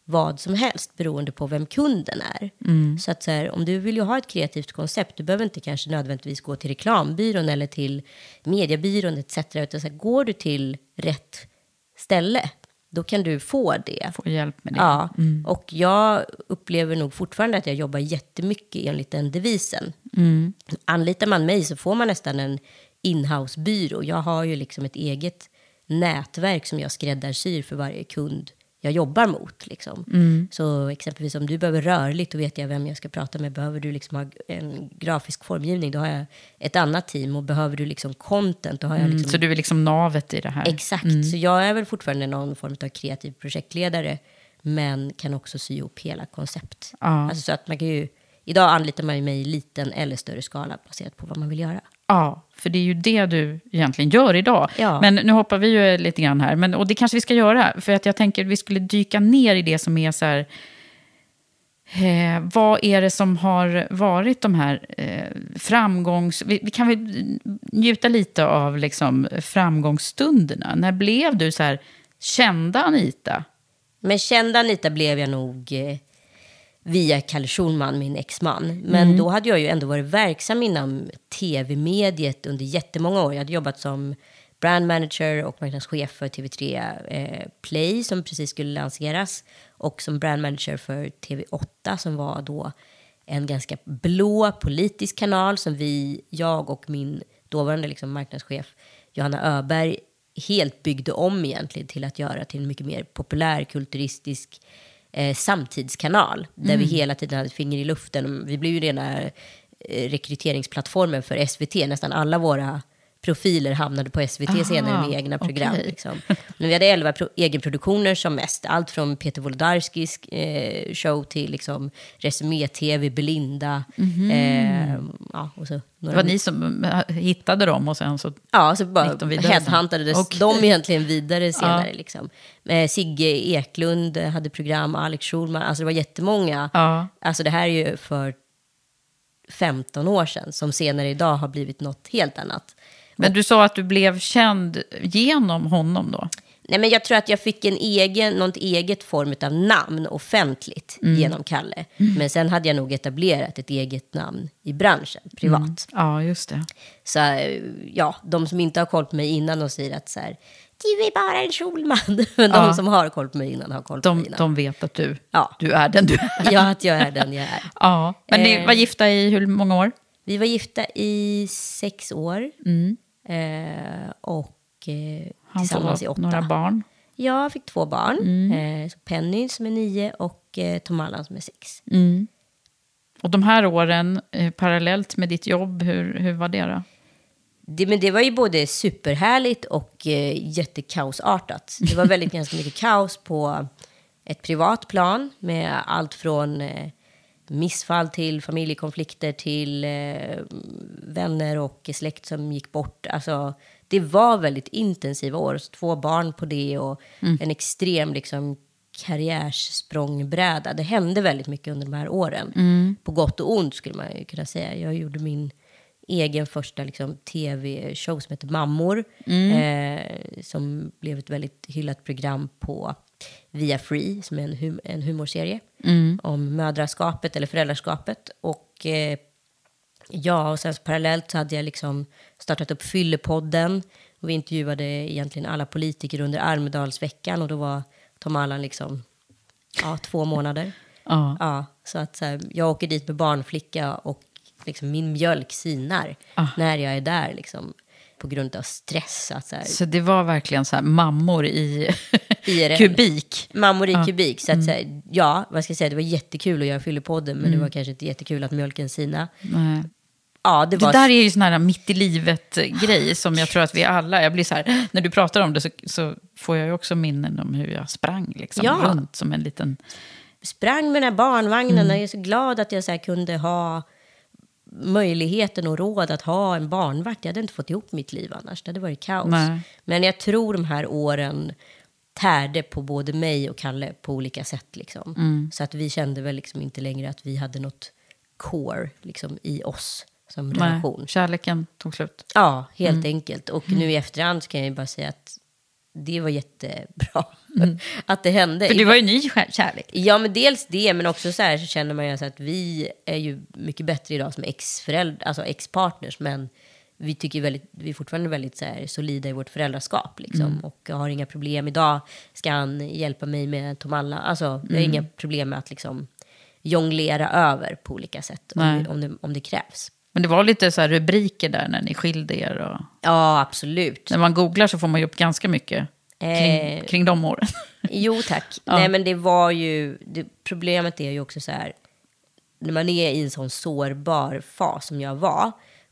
vad som helst beroende på vem kunden är. Så att så här, om du vill ju ha ett kreativt koncept, du behöver inte kanske nödvändigtvis gå till reklambyrån eller till mediebyrån etc. Utan så här, går du till rätt ställe, då kan du få det. Få hjälp med det. Ja, och jag upplever nog fortfarande att jag jobbar jättemycket enligt den devisen. Anlitar man mig så får man nästan en inhousebyrå. Jag har ju liksom ett eget nätverk som jag skräddarsyr för varje kund jag jobbar mot. Liksom. Så exempelvis om du behöver rörligt, då vet jag vem jag ska prata med. Behöver du liksom ha en grafisk formgivning, då har jag ett annat team. Och behöver du liksom content, då har jag Mm, liksom Så du är liksom navet i det här? Exakt, så jag är väl fortfarande någon form av kreativ projektledare, men kan också sy ihop hela koncept. Ja. Alltså så att man kan ju, idag anlitar man ju mig i liten eller större skala baserat på vad man vill göra. Ja, för det är ju det du egentligen gör idag. Ja. Men nu hoppar vi ju lite grann här, men, och det kanske vi ska göra. För att jag tänker att vi skulle dyka ner i det som är så här... Eh, vad är det som har varit de här eh, framgångs... Vi, vi kan väl njuta lite av liksom, framgångsstunderna. När blev du så här kända Anita? Men känd Anita blev jag nog eh, via Kalle Schulman, min exman. Men då hade jag ju ändå varit verksam inom tv-mediet under jättemånga år. Jag hade jobbat som brand manager och marknadschef för TV3 eh, Play som precis skulle lanseras. Och som brand manager för TV8 som var då en ganska blå politisk kanal som vi, jag och min dåvarande liksom, marknadschef Johanna Öberg helt byggde om egentligen till att göra till en mycket mer populär kulturistisk eh, samtidskanal. Där vi hela tiden hade ett finger i luften. Vi blev ju rena eh, rekryteringsplattformen för SVT. Nästan alla våra profiler hamnade på SVT Aha, senare med egna program. okej. Liksom. Men vi hade elva pro- egenproduktioner som mest. Allt från Peter Wolodarskis eh, show till liksom Resumé-TV, Belinda. Eh, ja, och så Det några var ni som eh, hittade dem och sen så... Ja, så bara headhuntades Okej. de egentligen vidare senare. Liksom. Eh, Sigge Eklund hade program, Alex Schulman, alltså det var jättemånga. Ja. Alltså det här är ju för 15 år sedan, som senare idag har blivit något helt annat. Men du sa att du blev känd genom honom då? Nej, men jag tror att jag fick en egen, något eget form av namn offentligt Mm. genom Kalle. Men sen hade jag nog etablerat ett eget namn i branschen, privat. Ja, just det. Så eh, ja, de som inte har koll på mig innan och säger att så här, du är bara en Schulman. Men de Ja. som har koll på mig innan har koll på mig De, innan. de vet att du, Ja. du är den du är. Ja, att jag är den jag är. Ja, men ni Eh. var gifta i hur många år? Vi var gifta i sex år. Eh, och eh. Han tillsammans i åtta. några barn. Jag fick två barn. Mm. Eh, Penny som är nio och eh, Allan som är sex. Mm. Och de här åren, eh, parallellt med ditt jobb, hur, hur var det då? Det, men det var ju både superhärligt och eh, jättekaosartat. Det var väldigt ganska mycket kaos på ett privat plan med allt från eh, missfall till familjekonflikter till eh, vänner och släkt som gick bort. Alltså, det var väldigt intensiva år. Två barn på det och en extrem liksom, karriärssprångbräda. Det hände väldigt mycket under de här åren. På gott och ont skulle man ju kunna säga. Jag gjorde min egen första liksom, tv-show som heter Mammor. Eh, som blev ett väldigt hyllat program på Via Free, som är en, hum- en humorserie. Om mödraskapet eller föräldraskapet. Och eh, ja, och sen parallellt så hade jag liksom startat upp Fyllepodden. Och vi intervjuade egentligen alla politiker under Almedalsveckan. Och då var Tom Allan liksom ja, två månader. Ja. Ja, så att så här, jag åker dit med barnflicka och liksom, min mjölk sinar Ah. när jag är där. Liksom, på grund av stress. Att, så här, Så det var verkligen så här mammor i IRL. kubik. Mammor i Ja. kubik. Så att, så här, ja, vad ska jag säga, det var jättekul att göra Fyllepodden. Men det var kanske inte jättekul att mjölken sina. Nej. Ja, det Det var... där är ju sån här mitt i livet-grej som jag tror att vi alla, jag blir så här, när du pratar om det så, så får jag ju också minnen om hur jag sprang liksom, Ja. runt som en liten... sprang med den här barnvagnen Mm. jag är så glad att jag så kunde ha möjligheten och råd att ha en barnvakt. Jag hade inte fått ihop mitt liv annars. Det hade varit kaos. Nej. Men jag tror de här åren tärde på både mig och Kalle på olika sätt. Liksom. Mm. Så att vi kände väl liksom inte längre att vi hade något core liksom, i oss som Nej, relation. kärleken tog slut. Ja, helt Mm. enkelt. Och nu i efterhand kan jag ju bara säga att det var jättebra att det hände. Mm. För det var ju ny kär- kärlek. Ja, men dels det, men också så här så känner man ju att vi är ju mycket bättre idag som ex-föräldrar, alltså ex-partners, men vi tycker väldigt, vi är fortfarande väldigt så här solida i vårt föräldraskap liksom, Mm. och har inga problem. Idag ska han hjälpa mig med Tom Alla, alltså jag har Mm. inga problem med att liksom jonglera över på olika sätt om om, det, om det krävs. Men det var lite så här rubriker där när ni skilde er. Och Ja, absolut. när man googlar så får man ju upp ganska mycket kring, Eh, kring de åren. Jo tack. Ja. Nej men det var ju, det, problemet är ju också så här, när man är i en sån sårbar fas som jag var,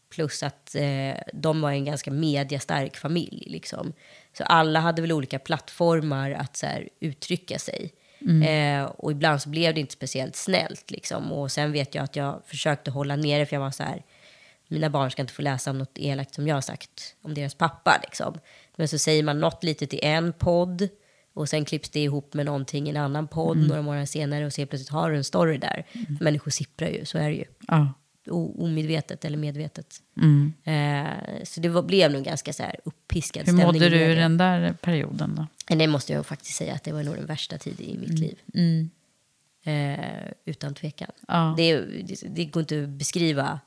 plus att eh, de var en ganska mediastark familj liksom. Så alla hade väl olika plattformar att så här, uttrycka sig. Eh, och ibland så blev det inte speciellt snällt liksom. Och sen vet jag att jag försökte hålla nere för jag var så här, mina barn ska inte få läsa om något elakt som jag har sagt om deras pappa. Liksom. Men så säger man något litet i en podd och sen klipps det ihop med någonting i en annan podd några månader senare och så helt plötsligt har du en story där. För människor sipprar ju, så är det ju. Ja. Omedvetet eller medvetet. Mm. Eh, så det var, blev nog ganska så här uppiskad Hur stämning. mådde i du i den där perioden då? Det måste jag faktiskt säga att det var nog den värsta tiden i mitt liv. Eh, utan tvekan. Ja. Det, det, det går inte att beskriva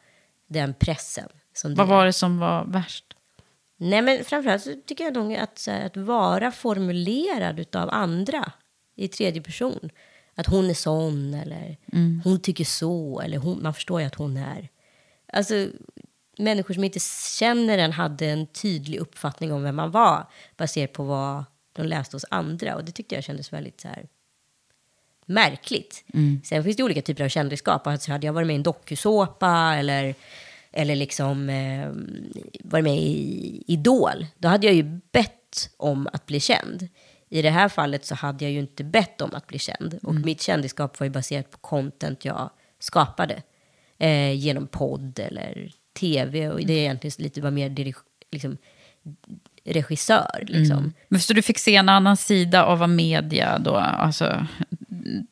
den pressen. Som Vad det var det som var värst? Nej, men framförallt så tycker jag nog att, här, att vara formulerad av andra i tredje person. Att hon är sån eller hon tycker så eller hon, man förstår ju att hon är. Alltså människor som inte känner en hade en tydlig uppfattning om vem man var baserat på vad de läste hos andra och det tyckte jag kändes väldigt så här märkligt. Sen finns det olika typer av kändisskap. Alltså hade jag varit med i en dokusåpa eller, eller liksom eh, varit med i Idol, då hade jag ju bett om att bli känd. I det här fallet så hade jag ju inte bett om att bli känd. Och mitt kändisskap var ju baserat på content jag skapade. Eh, genom podd eller tv. Och det är egentligen lite var mer liksom, regissör. Liksom. Men så du fick se en annan sida av vad media då, alltså,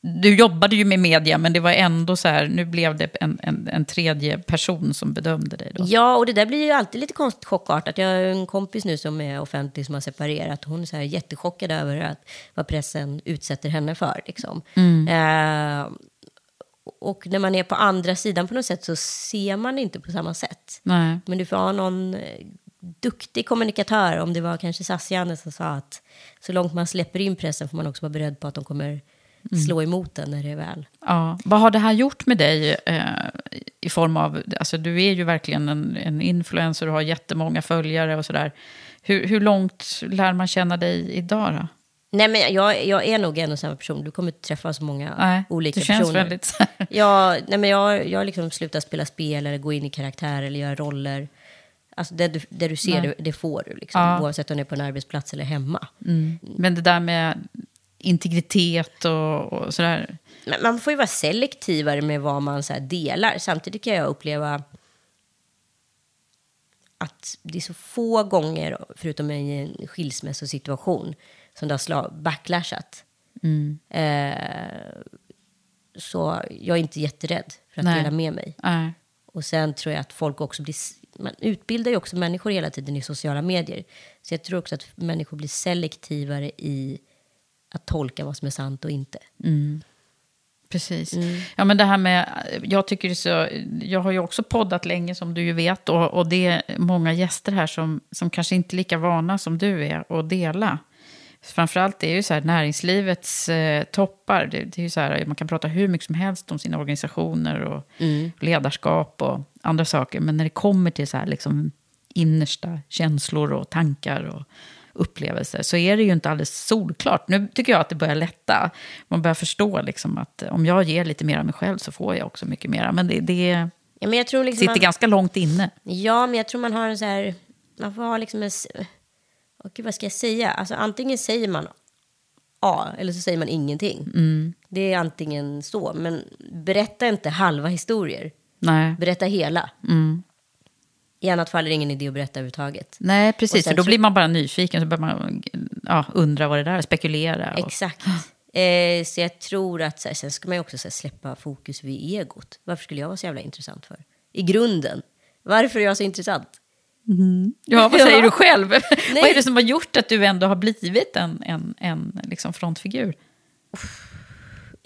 du jobbade ju med media, men det var ändå så här, nu blev det en, en, en tredje person som bedömde dig då. Ja, och det där blir ju alltid lite konstigt chockartat. Jag har en kompis nu som är offentlig som har separerat. Hon är så här jättechockad över att, vad pressen utsätter henne för. Liksom. Eh, och när man är på andra sidan på något sätt så ser man inte på samma sätt. Nej. Men du får ha någon eh, duktig kommunikatör, om det var kanske Sassiane som sa att så långt man släpper in pressen får man också vara beredd på att de kommer slå emot den när det är väl. Ja. Vad har det här gjort med dig eh, i form av... Alltså, du är ju verkligen en, en influencer och har jättemånga följare och sådär. Hur, hur långt lär man känna dig idag då? Nej, men jag, jag är nog en och samma person. Du kommer inte träffa så många Nej, olika det känns personer. väldigt så här. Jag, nej, men jag, jag har liksom slutat spela spel eller gå in i karaktär eller göra roller. Alltså det du, det du ser, det, det får du. Liksom, Ja. Oavsett om det är på en arbetsplats eller hemma. Men det där med integritet och, och sådär. Men man får ju vara selektivare med vad man så delar. Samtidigt kan jag uppleva att det är så få gånger, förutom i en skilsmässosituation, som det har backlashat. Eh, så jag är inte jätterädd för att Nej. dela med mig. Nej. Och sen tror jag att folk också blir... Man utbildar ju också människor hela tiden i sociala medier. Så jag tror också att människor blir selektivare i att tolka vad som är sant och inte. Precis. Ja, men det här med, jag, tycker det så, jag har ju också poddat länge som du ju vet. Och, och det är många gäster här som, som kanske inte är lika vana som du är att dela. Framförallt är ju så här näringslivets eh, toppar. Det, det är ju så här, man kan prata hur mycket som helst om sina organisationer och ledarskap och andra saker. Men när det kommer till så här liksom innersta känslor och tankar och upplevelser så är det ju inte alldeles solklart. Nu tycker jag att det börjar lätta. Man börjar förstå liksom att om jag ger lite mer av mig själv så får jag också mycket mer. Men det, det Ja, men liksom sitter man, ganska långt inne. Ja, men jag tror man har en så här... Man får ha liksom en... gud, vad ska jag säga? Alltså, antingen säger man A eller så säger man ingenting. Det är antingen så. Men berätta inte halva historier. Nej, Berätta hela. I annat fall är det ingen idé att berätta överhuvudtaget. Nej precis. För då blir man bara nyfiken. Så börjar man ja, undra vad det där är, spekulera. Och, Exakt. Eh, så jag tror att så här, sen ska man ju också så här, släppa fokus vid egot. Varför skulle jag vara så jävla intressant för? I grunden. Varför är jag så intressant? ja, vad säger Ja. du själv? vad är det som har gjort att du ändå har blivit en, en, en liksom frontfigur?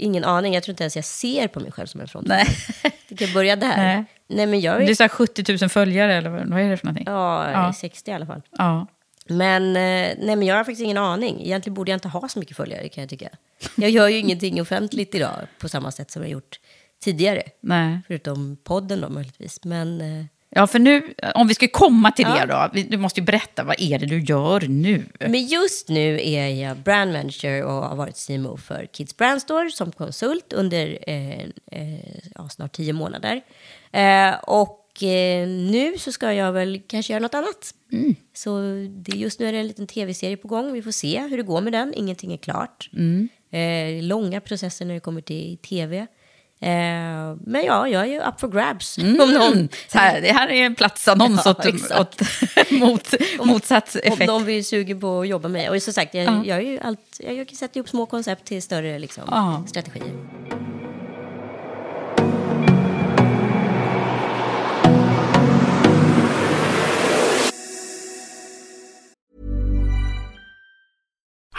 Ingen aning. Jag tror inte ens jag ser på mig själv som en front. Nej. Vi kan börja där. Nej. Nej, men jag Det är, är så här 70 000 följare, eller vad vad är det för någonting? ja, Ja. 60 i alla fall. Ja. Men, eh, nej, men jag har faktiskt ingen aning. Egentligen borde jag inte ha så mycket följare kan jag tycka. Jag gör ju ingenting offentligt idag på samma sätt som jag gjort tidigare. Nej. Förutom podden då möjligtvis. Men eh, Ja, för nu, om vi ska komma till Ja. det då. Du måste ju berätta, vad är det du gör nu? Men just nu är jag brand manager och har varit CMO för Kids Brand Store som konsult under eh, eh, snart tio månader. Eh, och eh, nu så ska jag väl kanske göra något annat. Så det, just nu är det en liten tv-serie på gång. Vi får se hur det går med den. Ingenting är klart. Eh, långa processer när det kommer till tv. Eh, men ja, jag är ju up for grabs. Om någon, Så här, det här är en platsannons Ja, åt, åt mot, motsatt Om effekt. de vill suga på att jobba med. Och som sagt, jag, Ja. jag, är ju allt, jag sätter ihop små koncept till större liksom, Ja. strategier.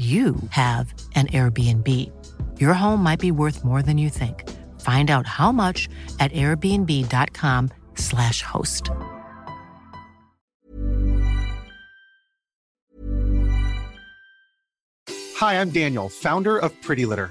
you have an Airbnb. Your home might be worth more than you think. Find out how much at airbnb.com/slash host. Hi, I'm Daniel, founder of Pretty Litter.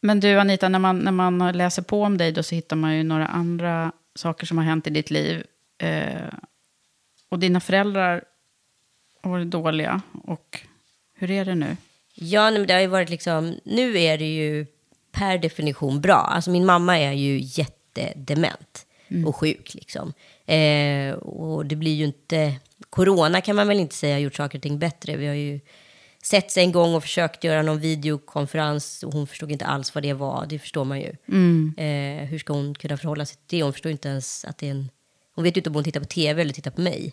Men du Anita, när man, när man läser på om dig då så hittar man ju några andra saker som har hänt i ditt liv. Eh, och dina föräldrar har varit dåliga. Och hur är det nu? Ja, men det har ju varit liksom, nu är det ju per definition bra. Alltså min mamma är ju jättedement och sjuk liksom. Eh, och det blir ju inte, corona kan man väl inte säga har gjort saker och ting bättre. Vi har ju sett sig en gång och försökt göra någon videokonferens och hon förstod inte alls vad det var. Det förstår man ju. Eh, hur ska hon kunna förhålla sig till det? Hon förstår inte ens att det är en... Hon vet ju inte om hon tittar på tv eller tittar på mig.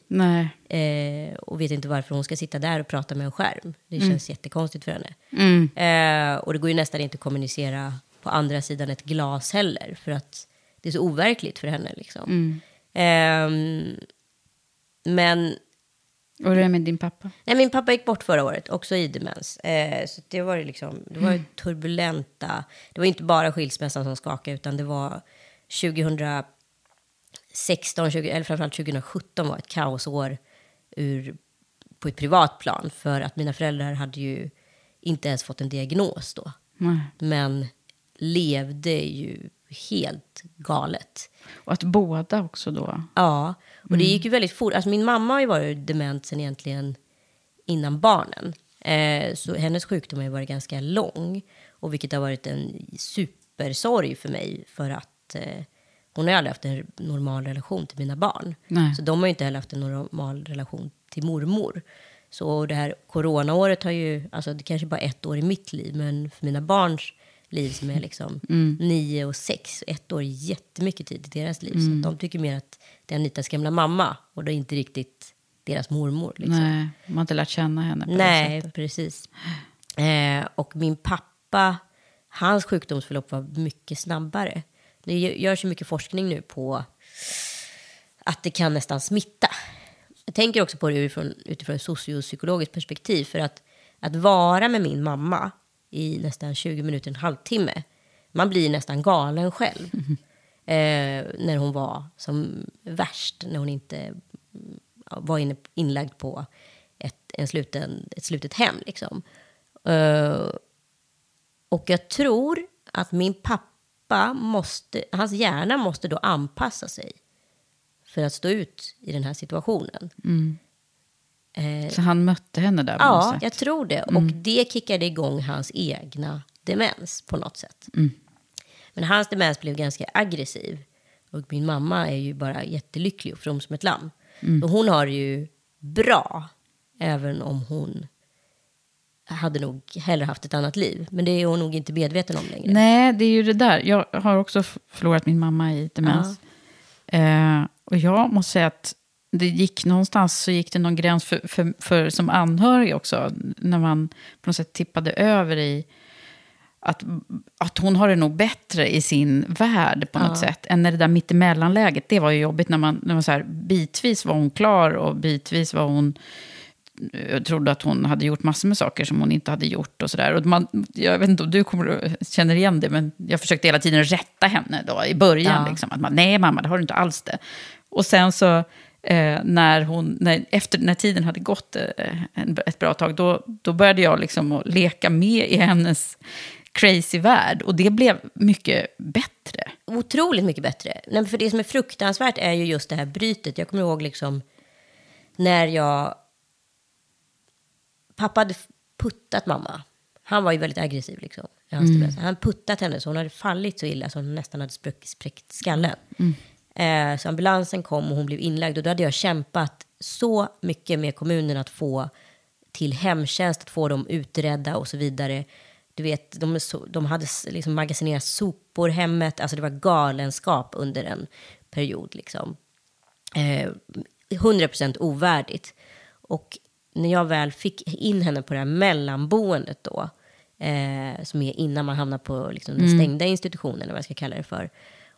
Eh, och vet inte varför hon ska sitta där och prata med en skärm. Det känns jättekonstigt för henne. Mm. Eh, och det går ju nästan inte att kommunicera på andra sidan ett glas heller. För att det är så overkligt för henne. Liksom. Ehm, men Och hur är det med din pappa? nej, min pappa gick bort förra året, också i demens. Eh, så det var liksom, det var ju turbulenta. Det var inte bara skilsmässan som skakade, utan det var 2016, 20, eller framförallt 2017 var ett kaosår ur, på ett privat plan. För att mina föräldrar hade ju inte ens fått en diagnos då. Nej. Men levde ju helt galet. Och att båda också då... Ja, och det gick ju väldigt fort. Alltså min mamma har ju varit dement sen egentligen innan barnen. Eh, så hennes sjukdom har ju varit ganska lång. Och vilket har varit en supersorg för mig. För att eh, hon har ju aldrig haft en normal relation till mina barn. Nej. Så de har ju inte heller haft en normal relation till mormor. Så det här coronaåret har ju, alltså det kanske bara ett år i mitt liv. Men för mina barns liv som är liksom nio och sex. Ett år är jättemycket tid i deras liv. Så att de tycker mer att det är Anitas gamla mamma. Och det är inte riktigt deras mormor. Liksom. Nej, man har inte lärt känna henne på det Nej, sättet. precis. Eh, och min pappa, hans sjukdomsförlopp var mycket snabbare. Det gö- görs ju mycket forskning nu på att det kan nästan smitta. tänker också på det utifrån, utifrån ett sociopsykologiskt perspektiv. För att, att vara med min mamma i nästan 20 minuter, en halvtimme. Man blir nästan galen själv. Eh, när hon var som värst, när hon inte var inne, inlagd på ett, en sluten, ett slutet hem. Liksom. Eh, och jag tror att min pappa måste, hans hjärna måste då anpassa sig för att stå ut i den här situationen. Eh, Så han mötte henne där Ja, jag tror det. Och det kickade igång hans egna demens på något sätt. Men hans demens blev ganska aggressiv. Och min mamma är ju bara jättelycklig och from som ett lamm. Så hon har det ju bra, även om hon hade nog hellre haft ett annat liv. Men det är hon nog inte medveten om längre. Nej, det är ju det där. Jag har också förlorat min mamma i demens. Eh, och jag måste säga att det gick någonstans så gick det någon gräns för, för, för som anhörig också. När man på något sätt tippade över i att, att hon har det nog bättre i sin värld på något sätt. Än när det där mittemellanläget, det var ju jobbigt när man, när man så här, bitvis var hon klar och bitvis var hon jag trodde att hon hade gjort massor med saker som hon inte hade gjort. och så där. Och man, Jag vet inte om du kommer att känner igen det, men jag försökte hela tiden rätta henne då, i början. Ja. Liksom, att man, Nej mamma, det har du inte alls det. Och sen så, eh, när, hon, när, efter, när tiden hade gått eh, en, ett bra tag, då, då började jag liksom leka med i hennes crazy värld. Och det blev mycket bättre. otroligt mycket bättre. Nej, för det som är fruktansvärt är ju just det här brytet. Jag kommer ihåg liksom när jag... Pappa hade puttat mamma. Han var ju väldigt aggressiv liksom. demens. Han puttat henne så hon hade fallit så illa så hon nästan hade spräckt, skallen. Eh, så ambulansen kom och hon blev inlagd och då hade jag kämpat så mycket med kommunen att få till hemtjänst, att få dem utredda och så vidare. Du vet, de, de hade liksom magasinerat sopor hemmet. Alltså det var galenskap under en period. Liksom. Eh, 100% ovärdigt. Och när jag väl fick in henne på det här mellanboendet då, eh, som är innan man hamnar på liksom, den stängda institutionen, eller vad jag ska kalla det för.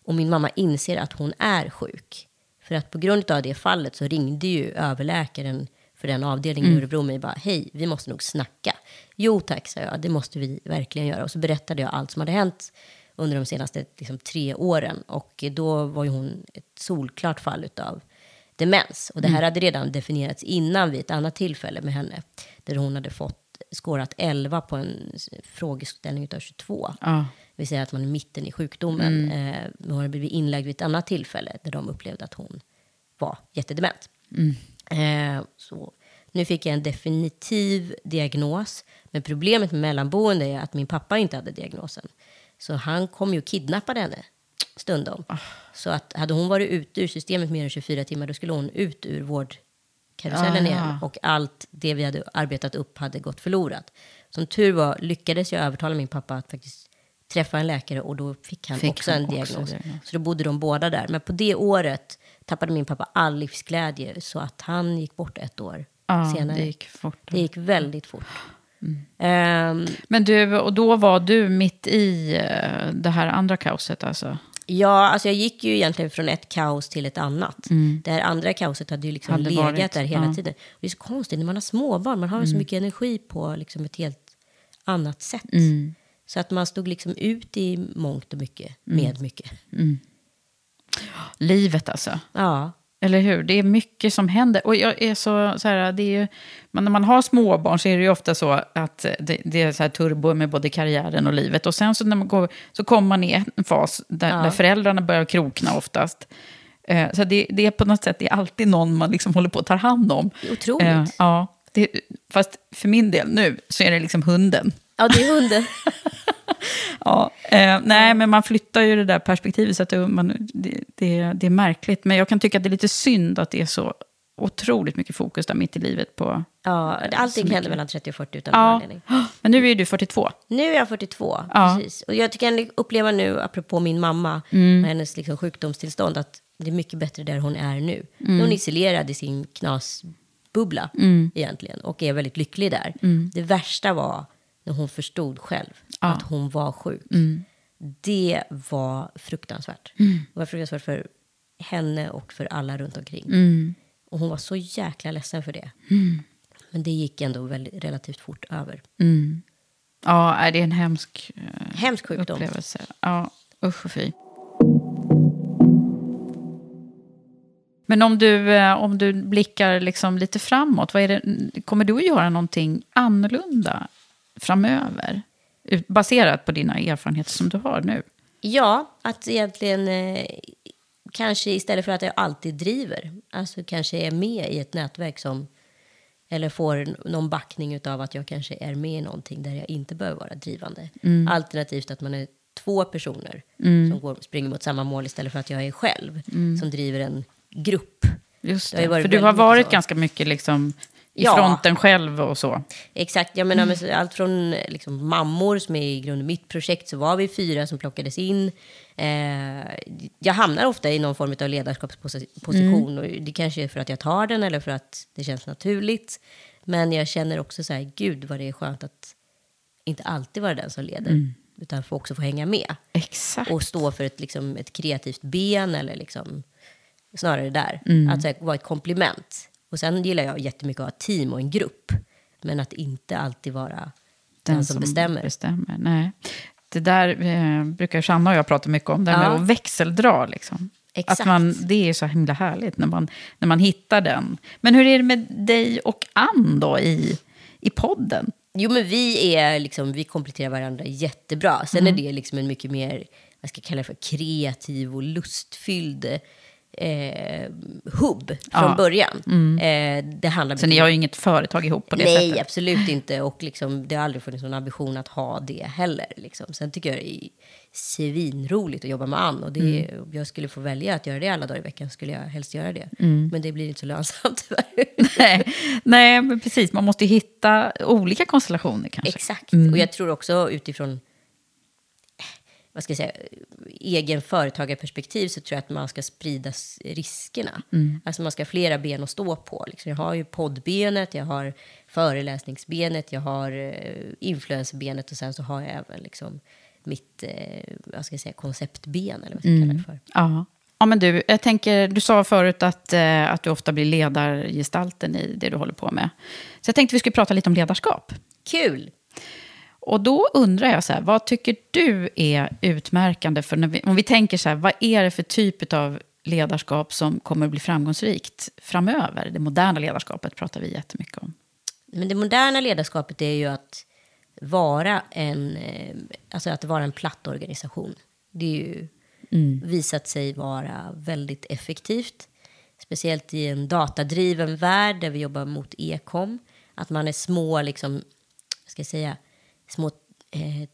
Och min mamma inser att hon är sjuk. För att på grund av det fallet så ringde ju överläkaren för den avdelningen i Örebro mig bara, hej, vi måste nog snacka. Jo tack, sa jag, det måste vi verkligen göra. Och så berättade jag allt som hade hänt under de senaste liksom, tre åren. Och då var ju hon ett solklart fall utav demens. Och det här hade redan definierats innan vid ett annat tillfälle med henne. Där hon hade fått skårat 11 på en frågeställning utav 22. Ja. Vill säga att man är mitten i sjukdomen. Eh, men hon hade blivit inlagd vid ett annat tillfälle där de upplevde att hon var jättedement. Eh, så nu fick jag en definitiv diagnos. Men problemet med mellanboende är att min pappa inte hade diagnosen. Så han kom ju och kidnappade henne stundom. Så att hade hon varit ute ur systemet mer än 24 timmar då skulle hon ut ur vårdkarusellen Ah. igen. Och allt det vi hade arbetat upp hade gått förlorat. Som tur var lyckades jag övertala min pappa att faktiskt träffa en läkare och då fick han Fick också han en också diagnos. diagnos. Så då bodde de båda där. Men på det året tappade min pappa all livsglädje så att han gick bort ett år Ja, senare. det gick fort. Det gick väldigt fort. Ehm, Men du, och då var du mitt i eh, det här andra kaoset alltså? ja, alltså jag gick ju egentligen från ett kaos till ett annat. Det här andra kaoset hade ju liksom Hade legat varit, där hela ja. tiden. Det är så konstigt när man har småbarn. Man har så mycket energi på liksom ett helt annat sätt. Så att man stod liksom ut i mångt och mycket med mycket. Livet alltså. Ja, Eller hur? Det är mycket som händer. Och jag är så, så här, det är ju, men när man har småbarn så är det ju ofta så att det, det är så här turbo med både karriären och livet. Och sen så, när man går, så kommer man i en fas där, där föräldrarna börjar krokna oftast. Eh, så det, det är på något sätt det är alltid någon man liksom håller på att ta hand om. Otroligt. Eh, ja, det, fast för min del nu så är det liksom hunden. Ja det är hunden. Ja, eh, nej, men man flyttar ju det där perspektivet så att det, man, det, det, det är märkligt. Men jag kan tycka att det är lite synd att det är så otroligt mycket fokus där mitt i livet på... Ja, allting mycket. händer mellan 30 och 40 utan Ja, anledning. men nu är du 42. Nu är jag 42, Ja. precis. Och jag tycker jag upplever nu, apropå min mamma, Mm. med hennes liksom sjukdomstillstånd, att det är mycket bättre där hon är nu. Är hon isolerad i sin knasbubbla Mm. egentligen, och är väldigt lycklig där. Det värsta var när hon förstod själv att hon var sjuk. Mm. Det var fruktansvärt. Det var fruktansvärt för henne och för alla runt omkring. Mm. Och hon var så jäkla ledsen för det. Mm. Men det gick ändå väldigt, relativt fort över. Mm. Ja, nej, det är en hemsk eh, Hemsk sjukdom. upplevelse. Ja, usch och fy. Men om du, eh, om du blickar liksom lite framåt, vad är det, kommer du att göra någonting annorlunda framöver? Baserat på dina erfarenheter som du har nu. Ja, att egentligen eh, kanske istället för att jag alltid driver, alltså kanske är med i ett nätverk som eller får någon backning av att jag kanske är med i någonting där jag inte behöver vara drivande. Mm. Alternativt att man är två personer Mm. som går, springer mot samma mål istället för att jag är själv Mm. som driver en grupp. Just Det det, för du har varit så. ganska mycket liksom i Ja. fronten själv och så. Exakt, jag menar med allt från liksom, mammor som är i grunden mitt projekt så var vi fyra som plockades in. Eh, jag hamnar ofta i någon form av ledarskapsposition och det kanske är för att jag tar den eller för att det känns naturligt. Men jag känner också så här, gud vad det är skönt att inte alltid vara den som leder. Mm. Utan få också få hänga med. Exakt. Och stå för ett, liksom, ett kreativt ben eller liksom, snarare där. Mm. Att här, vara ett komplement. Och sen gillar jag jättemycket att ha team och en grupp. Men att inte alltid vara den, som, bestämmer. bestämmer. Nej. Det där eh, brukar Shanna och jag prata mycket om, det här Ja. med att växeldra. Liksom. Exakt. Att man, det är så himla härligt när man, när man hittar den. Men hur är det med dig och Ann då i, i podden? Jo, men vi, är liksom, vi kompletterar varandra jättebra. Sen Mm. är det liksom en mycket mer, vad ska jag kalla det för, kreativ och lustfylld eh, hubb från Ja. början. Mm. Eh, det handlar Så ni har ju inget företag ihop på det Nej, sättet? absolut inte. Och liksom, det har aldrig funnits någon ambition att ha det heller. Liksom. Sen tycker jag det är svinroligt att jobba med Ann. Och det, Mm. om jag skulle få välja att göra det alla dagar i veckan skulle jag helst göra det. Mm. Men det blir inte så lönsamt tyvärr. Nej, nej, men precis. Man måste ju hitta olika konstellationer kanske. Exakt. Mm. Och jag tror också utifrån vad ska jag säga, egen företagarperspektiv så tror jag att man ska sprida riskerna. Mm. Alltså man ska ha flera ben att stå på. Liksom jag har ju poddbenet, jag har föreläsningsbenet, jag har eh, influencerbenet och sen så har jag även liksom mitt eh, vad ska jag säga, konceptben eller vad ska jag kalla det för. Ja. ja, men du, jag tänker, du sa förut att, eh, att du ofta blir ledargestalten i det du håller på med. Så jag tänkte vi skulle prata lite om ledarskap. Kul! Och då undrar jag, så här, vad tycker du är utmärkande för, när vi, om vi tänker så här, vad är det för typ av ledarskap som kommer att bli framgångsrikt framöver? Det moderna ledarskapet pratar vi jättemycket om. Men det moderna ledarskapet är ju att vara en, eh, alltså att vara en platt organisation. Det är ju Mm. visat sig vara väldigt effektivt. Speciellt i en datadriven värld där vi jobbar mot e-com. Att man är små, liksom, ska jag säga, små eh,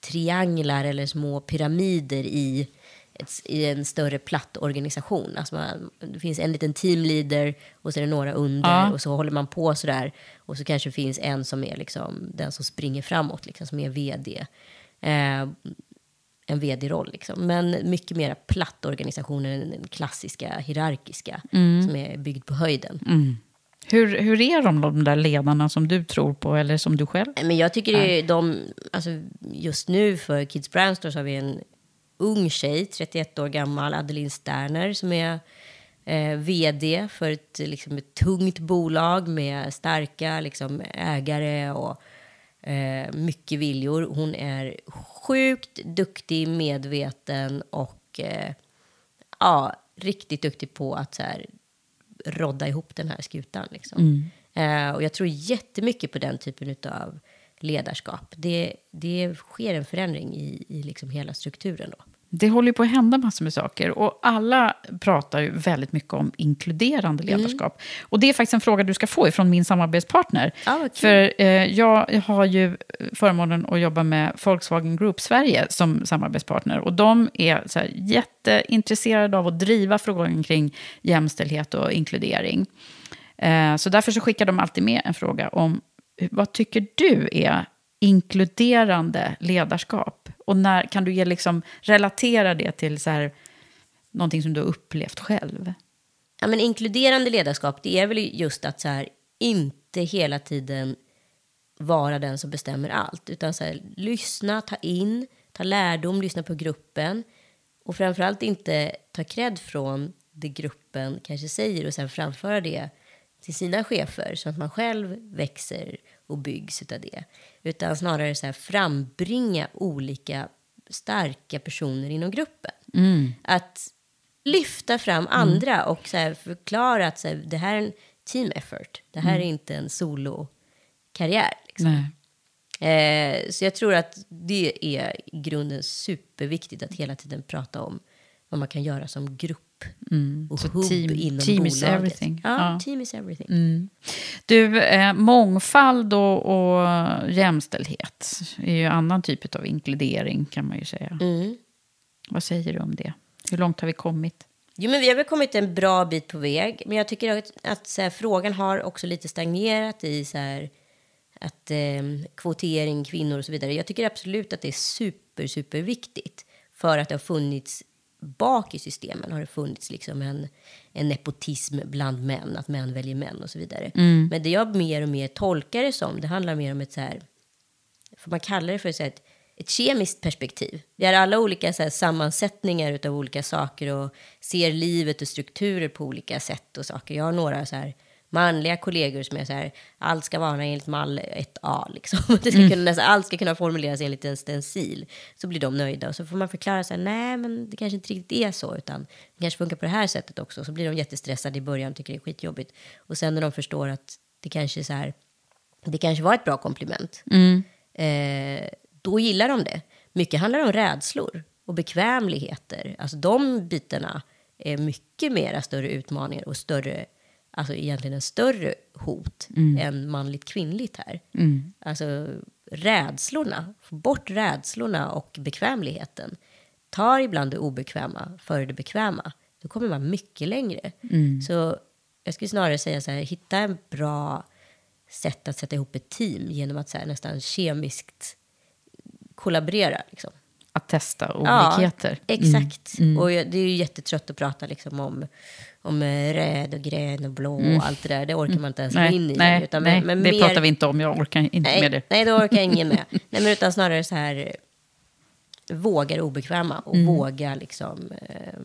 trianglar eller små pyramider i, ett, i en större platt organisation. Alltså man, det finns en liten teamleader och så är det några under Ja. och så håller man på sådär. Och så kanske det finns en som är liksom den som springer framåt, liksom, som är vd. Eh, en vd-roll. Liksom. Men mycket mer platt organisation än den klassiska hierarkiska Mm. som är byggd på höjden. Hur, hur är de, de där ledarna som du tror på, eller som du själv? Men jag tycker är de, alltså just nu för Kids Brandstore så har vi en ung tjej, 31 år gammal, Adeline Sterner, som är eh, vd för ett, liksom, ett tungt bolag med starka liksom, ägare och eh, mycket viljor. Hon är sjukt duktig, medveten och eh, ja, riktigt duktig på att så här, rodda ihop den här skutan. Liksom. Eh, och jag tror jättemycket på den typen av ledarskap. Det, det sker en förändring i, i liksom hela strukturen då. Det håller ju på att hända massor med saker. Och alla pratar ju väldigt mycket om inkluderande ledarskap. Och det är faktiskt en fråga du ska få ifrån min samarbetspartner. Vad kul. För eh, jag har ju förmånen att jobba med Volkswagen Group Sverige som samarbetspartner. Och de är så här jätteintresserade av att driva frågan kring jämställdhet och inkludering. Eh, så därför så skickar de alltid med en fråga om vad tycker du är inkluderande ledarskap? Och när kan du ge liksom, relatera det till så här, någonting som du har upplevt själv? Ja, men inkluderande ledarskap, det är väl just att så här, inte hela tiden vara den som bestämmer allt. Utan så här, lyssna, ta in, ta lärdom, lyssna på gruppen. Och framförallt inte ta cred från det gruppen kanske säger och sen framföra det till sina chefer så att man själv växer och byggs av det. Utan snarare så här frambringa olika starka personer inom gruppen. Mm. Att lyfta fram andra och så här förklara att så här, det här är en team effort. Det här är inte en solokarriär. Liksom. Eh, så jag tror att det är i grunden superviktigt att hela tiden prata om vad man kan göra som grupp. Och Så team- inom team is bolaget. everything. Ja, Ja. team is everything. Mm. Du, eh, mångfald och, och jämställdhet är ju annan typ av inkludering kan man ju säga. Mm. Vad säger du om det? Hur långt har vi kommit? Jo, men vi har väl kommit en bra bit på väg. Men jag tycker att, att här, frågan har också lite stagnerat i så här, att eh, kvotering, kvinnor och så vidare. Jag tycker absolut att det är super, super viktigt. För att det har funnits bak i systemen har det funnits liksom en, en nepotism bland män, att män väljer män och så vidare. Men det jag mer och mer tolkar det som, det handlar mer om ett så här, får man kalla det för så här, ett, ett kemiskt perspektiv. Vi har alla olika så här, sammansättningar av olika saker och ser livet och strukturer på olika sätt och saker. Jag har några så här manliga kollegor som är så här, allt ska vara enligt mall 1A liksom. Det ska kunna, nästan, allt ska kunna formuleras enligt en stencil. Så blir de nöjda och så får man förklara så här, nej men det kanske inte riktigt är så utan det kanske funkar på det här sättet också. Så blir de jättestressade i början, tycker det är skitjobbigt. Och sen när de förstår att det kanske så här, det kanske var ett bra komplement. Eh, då gillar de det. Mycket handlar om rädslor och bekvämligheter. Alltså de bitarna är mycket mera större utmaningar och större, alltså egentligen en större hot än manligt kvinnligt här. Alltså rädslorna, få bort rädslorna och bekvämligheten. Tar ibland det obekväma före det bekväma. Då kommer man mycket längre. Så jag skulle snarare säga så här, hitta en bra sätt att sätta ihop ett team genom att så här, nästan kemiskt kollaborera. Liksom. Att testa olikheter. Ja, exakt. Och jag, det är ju jättetrött att prata liksom om, om eh, röd och grön och blå och allt det där. Det orkar man inte ens gå Nej, in i. nej, utan nej men det mer- pratar vi inte om. Jag orkar inte nej, med det. Nej, då orkar ingen med. nej, men utan snarare så här, eh, våga det obekväma och Mm. våga liksom, eh,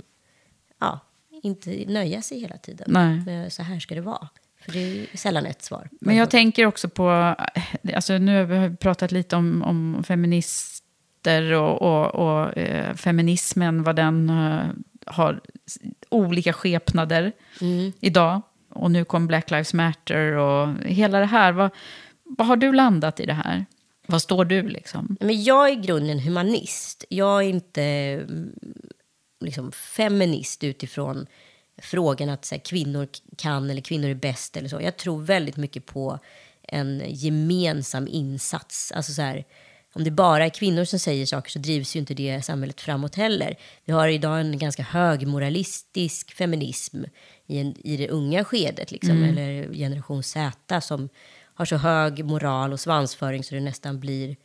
ja, inte nöja sig hela tiden. Nej. Med, så här ska det vara. För det är sällan ett svar. Men en jag tänker också på, alltså nu har vi pratat lite om, om feminister och, och, och eh, feminismen, vad den eh, har olika skepnader idag. Och nu kom Black Lives Matter och hela det här. Vad, vad har du landat i det här? Vad står du liksom? Men jag är i grunden humanist. Jag är inte mm, liksom, feminist utifrån frågan att så här, kvinnor kan eller kvinnor är bäst eller så. Jag tror väldigt mycket på en gemensam insats. Alltså så här, om det bara är kvinnor som säger saker så drivs ju inte det samhället framåt heller. Vi har idag en ganska hög moralistisk feminism i, en, i det unga skedet, liksom, eller generation Z, som har så hög moral och svansföring så det nästan blir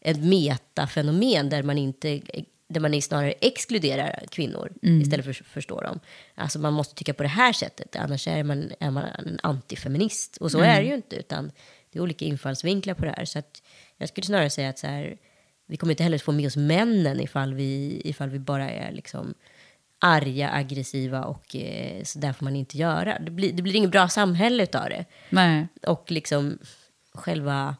ett metafenomen där man inte där man snarare exkluderar kvinnor istället för att förstå dem. Alltså man måste tycka på det här sättet, annars är man, är man en antifeminist. Och så är det ju inte, utan det är olika infallsvinklar på det här. Så att jag skulle snarare säga att så här, vi kommer inte heller få med oss männen ifall vi, ifall vi bara är liksom arga, aggressiva och eh, så där får man inte göra. Det blir, det blir inget bra samhälle utav det. Nej. Och liksom själva,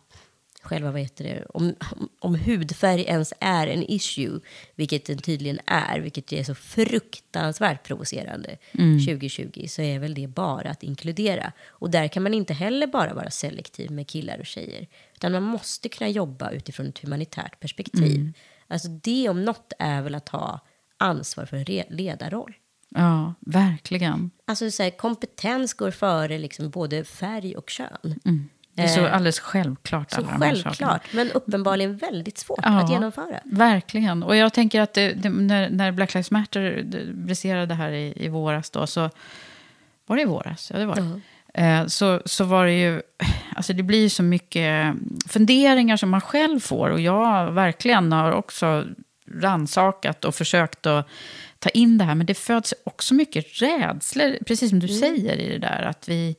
själva vad heter det, om, om, hudfärg ens är en issue, vilket den tydligen är, vilket är så fruktansvärt provocerande 2020, så är väl det bara att inkludera. Och där kan man inte heller bara vara selektiv med killar och tjejer, utan man måste kunna jobba utifrån ett humanitärt perspektiv. Alltså det om något är väl att ha ansvar för en ledarroll. Ja, verkligen. Alltså så här, kompetens går före liksom både färg och kön. Det är så Eh, alldeles självklart. Så alla självklart, men uppenbarligen väldigt svårt Ja, att genomföra. Verkligen. Och jag tänker att det, det, när, när Black Lives Matter briserade här i, i våras då, så var det i våras? Ja, det var det. Eh, så, så var det ju, alltså det blir så mycket funderingar som man själv får. Och jag verkligen har också ransakat och försökt att ta in det här. Men det föds också mycket rädslor, precis som du säger i det där. Att vi,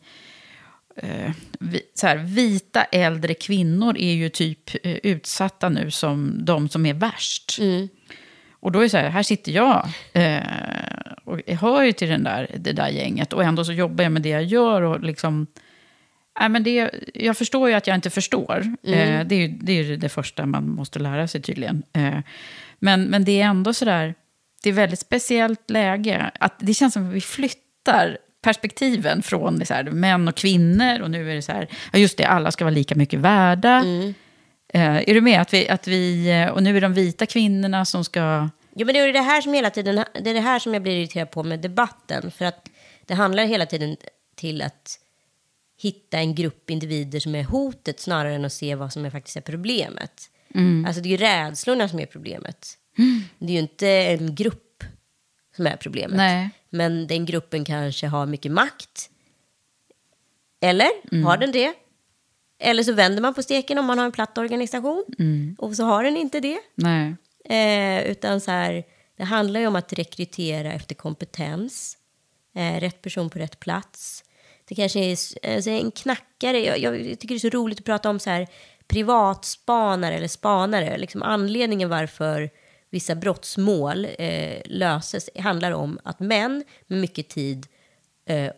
eh, vi, så här, vita äldre kvinnor är ju typ eh, utsatta nu som de som är värst. Och då är det så här, här sitter jag eh, och jag hör ju till den där, det där gänget och ändå så jobbar jag med det jag gör. Och liksom, nej, men det, jag förstår ju att jag inte förstår. Mm. Eh, det är det, är det första man måste lära sig tydligen. Eh, men, men det är ändå sådär, det är väldigt speciellt läge. Att det känns som att vi flyttar perspektiven från det så här, män och kvinnor och nu är det så här, ja just det, alla ska vara lika mycket värda. Mm. Eh, är du med? Att vi, att vi, och nu är de vita kvinnorna som ska... Jo, men det är det här som hela tiden, det är det här som jag blir irriterad på med debatten. För att det handlar hela tiden till att hitta en grupp individer som är hotet snarare än att se vad som är faktiskt är problemet. Mm. Alltså det är ju rädslorna som är problemet. Det är ju inte en grupp som är problemet. Nej. Men den gruppen kanske har mycket makt. Eller? Mm. Har den det? Eller så vänder man på steken om man har en platt organisation. Mm. Och så har den inte det. Nej. Eh, utan så här, det handlar ju om att rekrytera efter kompetens. Eh, rätt person på rätt plats. Det kanske är alltså en knackare. Jag, jag tycker det är så roligt att prata om så här privatspanare eller spanare. Liksom anledningen varför vissa brottsmål eh, löses handlar om att män med mycket tid eh,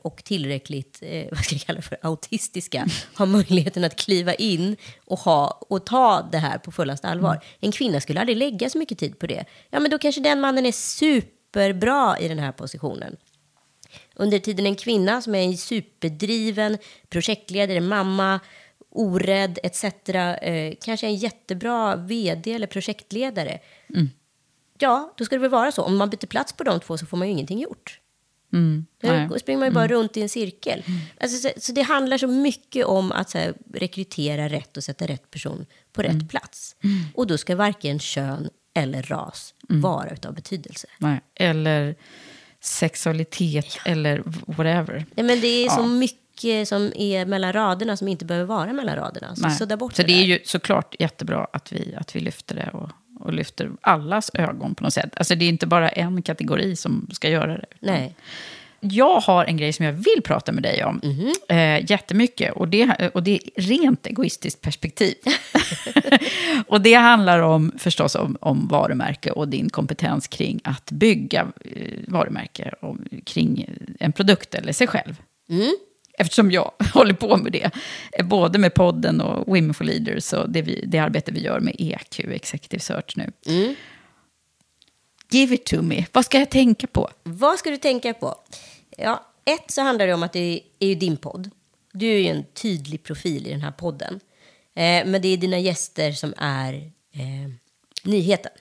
och tillräckligt, eh, vad ska jag kalla för, autistiska har möjligheten att kliva in och, ha, och ta det här på fullaste allvar. En kvinna skulle aldrig lägga så mycket tid på det. Ja, men då kanske den mannen är superbra i den här positionen. Under tiden en kvinna som är en superdriven projektledare, mamma, orädd etc. Eh, kanske en jättebra vd eller projektledare. Ja, då ska det väl vara så. Om man byter plats på de två så får man ju ingenting gjort. Mm. Nej. springer man ju bara runt i en cirkel. Alltså, så, så det handlar så mycket om att så här, rekrytera rätt och sätta rätt person på rätt plats. Och då ska varken kön eller ras vara utav betydelse. Nej. Eller sexualitet eller whatever. Nej, men det är så Ja. mycket som är mellan raderna som inte behöver vara mellan raderna. Så Nej. sudda bort Så det det är ju såklart jättebra att vi, att vi lyfter det och, och lyfter allas ögon på något sätt. Alltså det är inte bara en kategori som ska göra det. Nej. Jag har en grej som jag vill prata med dig om Mhm. eh, jättemycket. Och det, och det är rent egoistiskt perspektiv. och det handlar om, förstås om, om varumärke och din kompetens kring att bygga eh, varumärke och kring en produkt eller sig själv. Mm. Eftersom jag håller på med det, eh, både med podden och Women for Leaders och det, vi, det arbete vi gör med EQ, Executive Search nu. Mm. Give it to me, vad ska jag tänka på? Vad ska du tänka på? Ja, ett så handlar det om att det är ju din podd. Du är ju en tydlig profil i den här podden. Eh, men det är dina gäster som är eh, nyheten.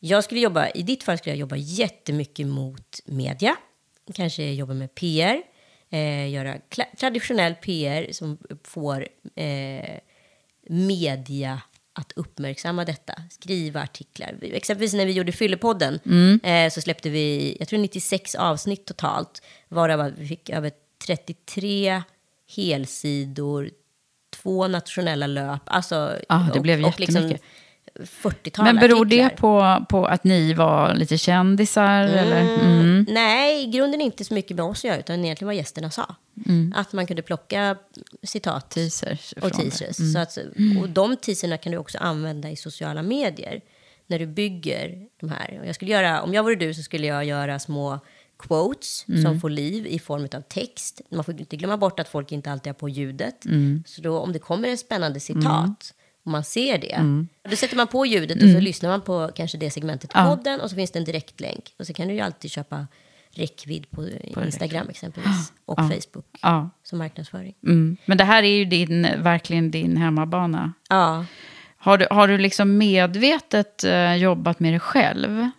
Jag skulle jobba, i ditt fall skulle jag jobba jättemycket mot media. Kanske jobba med PR. Eh, göra traditionell PR som får eh, media att uppmärksamma detta. Skriva artiklar. Vi- Exempelvis när vi gjorde Fyllepodden eh, så släppte vi, jag tror 96 avsnitt totalt. Varav vi fick över 33 helsidor, två nationella löp. Alltså, Ja, det blev och liksom jättemycket. 40-tal Men beror det artiklar. på, på att ni var lite kändisar? Eller? Mm. Nej, i grunden inte så mycket med oss att göra, utan egentligen vad gästerna sa. Att man kunde plocka citat Teasers och det. teasers. Så att, och de teaserna kan du också använda i sociala medier när du bygger de här. Och jag skulle göra, om jag vore du så skulle jag göra små quotes som får liv i form av text. Man får inte glömma bort att folk inte alltid har på ljudet. Så då, om det kommer en spännande citat och man ser det, då sätter man på ljudet och så lyssnar man på kanske det segmentet i podden och så finns det en direktlänk. Och så kan du ju alltid köpa räckvidd på, Instagram exempelvis och Facebook Ja. som marknadsföring. Mm. Men det här är ju din, verkligen din hemmabana. Ja. Har du, har du liksom medvetet eh, jobbat med dig själv?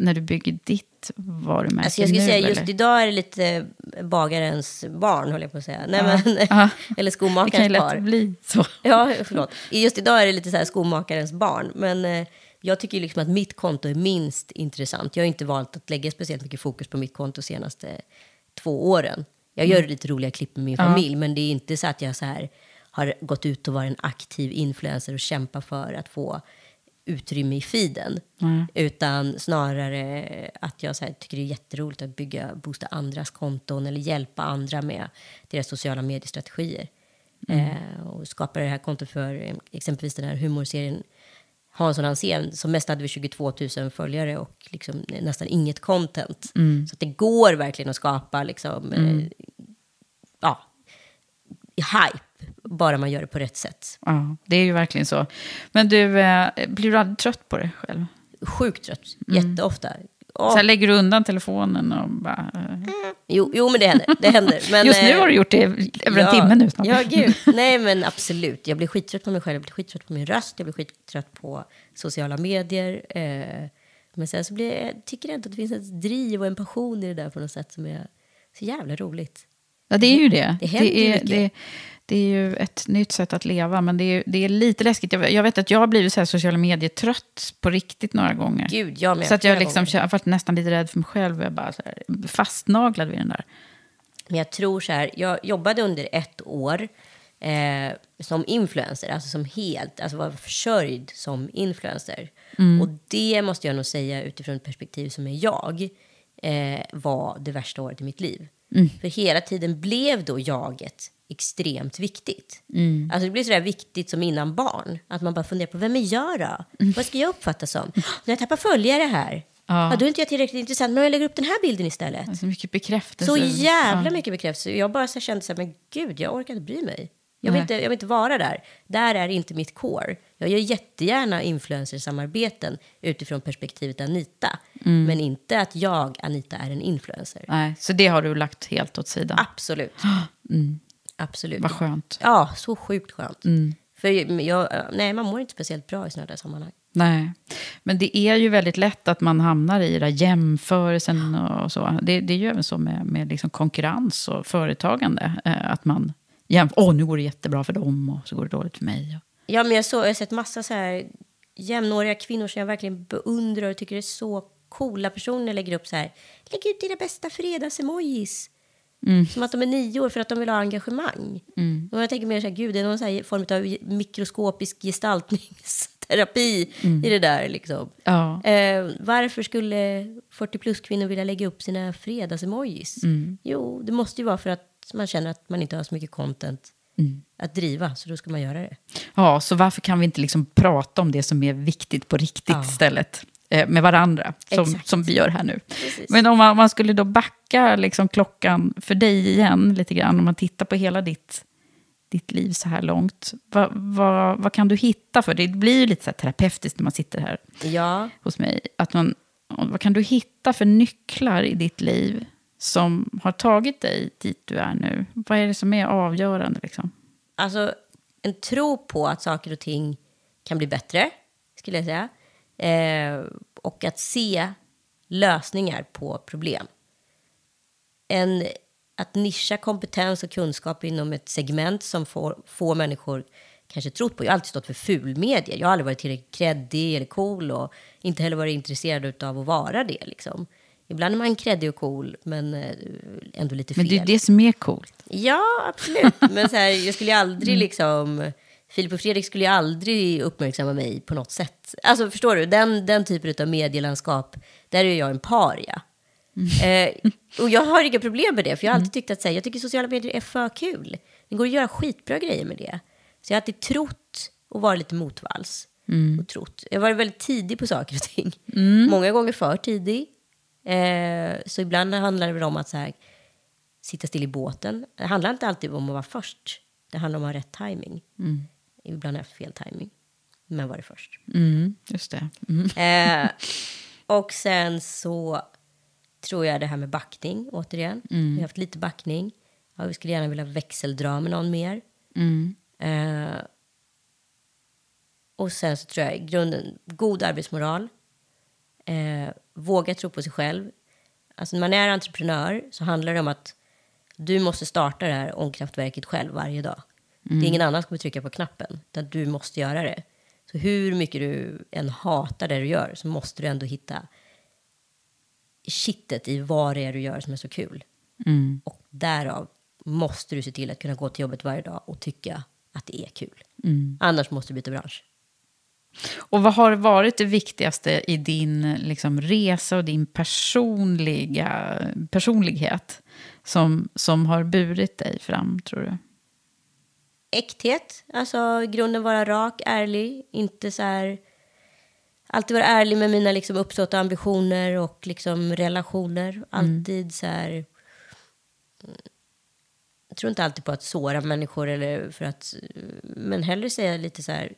När du bygger ditt varumärke Alltså jag skulle nu, säga just eller? idag är det lite bagarens barn, håller jag på att säga. Nej, Ja. men, Ja. eller Det kan ju skomakarens lätt barn. bli så. Ja, förlåt. Just idag är det lite så här skomakarens barn. Men eh, jag tycker liksom att mitt konto är minst intressant. Jag har inte valt att lägga speciellt mycket fokus på mitt konto de senaste två åren. Jag gör lite roliga klipp med min familj, men det är inte så att jag så här har gått ut och varit en aktiv influencer och kämpa för att få utrymme i feeden. Utan snarare att jag så här, tycker det är jätteroligt att bygga, boosta andras konton eller hjälpa andra med deras sociala mediestrategier. Eh, och skapa det här kontot för eh, exempelvis den här humorserien Hansson Hansén, som mest hade vi 22 000 följare och liksom nästan inget content. Mm. Så det går verkligen att skapa liksom, eh, ja, hype, bara man gör det på rätt sätt. Ja, det är ju verkligen så. Men du, eh, blir du aldrig trött på dig själv? Sjukt trött, Mm. jätteofta. Så här, lägger du undan telefonen och bara... eh, Jo, jo men det händer. Det händer. Men, Just nu eh, har du gjort det över en ja, timme nu snart. Ja, gud. Nej, men absolut. Jag blir skittrött på mig själv. Jag blir skittrött på min röst. Jag blir skittrött på sociala medier. Eh, men sen så blir jag, tycker jag inte att det finns ett driv och en passion i det där på något sätt som är så jävla roligt. Ja, det är ju det. Det händer är, det, det är ju ett nytt sätt att leva, men det är, det är lite läskigt. Jag, jag vet att jag har blivit så här sociala medier-trött på riktigt några gånger. Gud, jag med. så att jag liksom, jag har varit nästan lite rädd för mig själv. Jag bara så här, fastnaglad vid den där. Men jag tror så här, jag jobbade under ett år eh, som influencer, alltså som helt, alltså var försörjd som influencer. Mm. Och det måste jag nog säga utifrån ett perspektiv som är jag, eh, var det värsta året i mitt liv. Mm. För hela tiden blev då jaget extremt viktigt. Mm. Alltså det blir sådär viktigt som innan barn. Att man bara funderar på, vem är jag då? Vad ska jag uppfattas som? När jag tappar följare här, Ja. ja. då är inte jag tillräckligt intressant, men jag lägger upp den här bilden istället. Så mycket bekräftelse. Så jävla Ja. mycket bekräftelse. Jag bara så kände så här, men gud, jag orkar inte bry mig. Jag vill, Nej. inte, jag vill inte vara där. Där är inte mitt core. Jag gör jättegärna influencersamarbeten utifrån perspektivet Anita. Mm. Men inte att jag, Anita, är en influencer. Nej, så det har du lagt helt åt sidan. Absolut. Mm. Absolut. Vad skönt. Ja, så sjukt skönt. Mm. För jag, nej, man mår inte speciellt bra i sådana där sammanhang. Nej, men det är ju väldigt lätt att man hamnar i där jämförelsen och så. Det, det är ju även så med, med liksom konkurrens och företagande. eh, Att man jämför, åh nu går det jättebra för dem och så går det dåligt för mig. Ja, men jag, så, jag har sett massa så här jämnåriga kvinnor som jag verkligen beundrar och tycker är så coola personer lägger upp så här. Lägg ut dina bästa fredagsemojis. Mm. Som att de är nio år för att de vill ha engagemang. Mm. Och jag tänker mer så här, gud, det är någon så form av mikroskopisk gestaltningsterapi Mm. i det där liksom. Ja. Eh, varför skulle 40 plus kvinnor vilja lägga upp sina fredagsemojis? Mm. Jo, det måste ju vara för att man känner att man inte har så mycket content Mm. att driva, så då ska man göra det. Ja, så varför kan vi inte liksom prata om det som är viktigt på riktigt Ja. istället? Eh, med varandra, som, Exakt. som vi gör här nu. Precis. Men om man, om man skulle då backa liksom klockan för dig igen lite grann, om man tittar på hela ditt, ditt liv så här långt. Vad, vad, vad kan du hitta för? Det blir ju lite så här terapeutiskt när man sitter här Ja, hos mig. Att man, vad kan du hitta för nycklar i ditt liv som har tagit dig dit du är nu? Vad är det som är avgörande? Liksom? alltså en tro på att saker och ting kan bli bättre, skulle jag säga. Eh, och att se lösningar på problem. En, att nischa kompetens och kunskap inom ett segment som får, få människor kanske trott på. Jag har alltid stått för fulmedier. Jag har aldrig varit tillräckligt kreddig eller cool och inte heller varit intresserad av att vara det. Liksom. Ibland är man kreddig och cool, men eh, ändå lite fel. Men det är det som är coolt. Ja, absolut. Men så här, jag skulle ju aldrig liksom... Filip och Fredrik skulle ju aldrig uppmärksamma mig på något sätt. Alltså förstår du, den, den typen av medielandskap, där är jag en paria. Eh, och jag har inga problem med det, för jag har alltid tyckt att här, jag tycker sociala medier är för kul. Det går att göra skitbra grejer med det. Så jag har alltid trott och varit lite motvalls. Och trott. Jag har varit väldigt tidig på saker och ting. Många gånger för tidig. Eh, så ibland handlar det väl om att så här, sitta still i båten. Det handlar inte alltid om att vara först. Det handlar om att ha rätt timing. Ibland har jag haft fel timing. Men var det först. Mm, just det. Mm. Eh, och sen så tror jag det här med backning, återigen. Vi har haft lite backning. Ja, vi skulle gärna vilja växeldra med någon mer. Mm. Eh, och sen så tror jag i grunden god arbetsmoral. Eh, våga tro på sig själv. Alltså när man är entreprenör så handlar det om att du måste starta det här ångkraftverket själv varje dag. Det är ingen annan som kommer trycka på knappen, utan du måste göra det. Så hur mycket du än hatar det du gör så måste du ändå hitta kittet i vad det är du gör som är så kul. Mm. Och därav måste du se till att kunna gå till jobbet varje dag och tycka att det är kul. Mm. Annars måste du byta bransch. Och vad har varit det viktigaste i din liksom, resa och din personliga, personlighet som, som har burit dig fram, tror du? Äkthet, alltså grunden vara rak, ärlig, inte så här alltid vara ärlig med mina liksom, uppsåt och ambitioner och liksom, relationer. Alltid så här... mm, Jag tror inte alltid på att såra människor, eller för att, men hellre säga lite så här...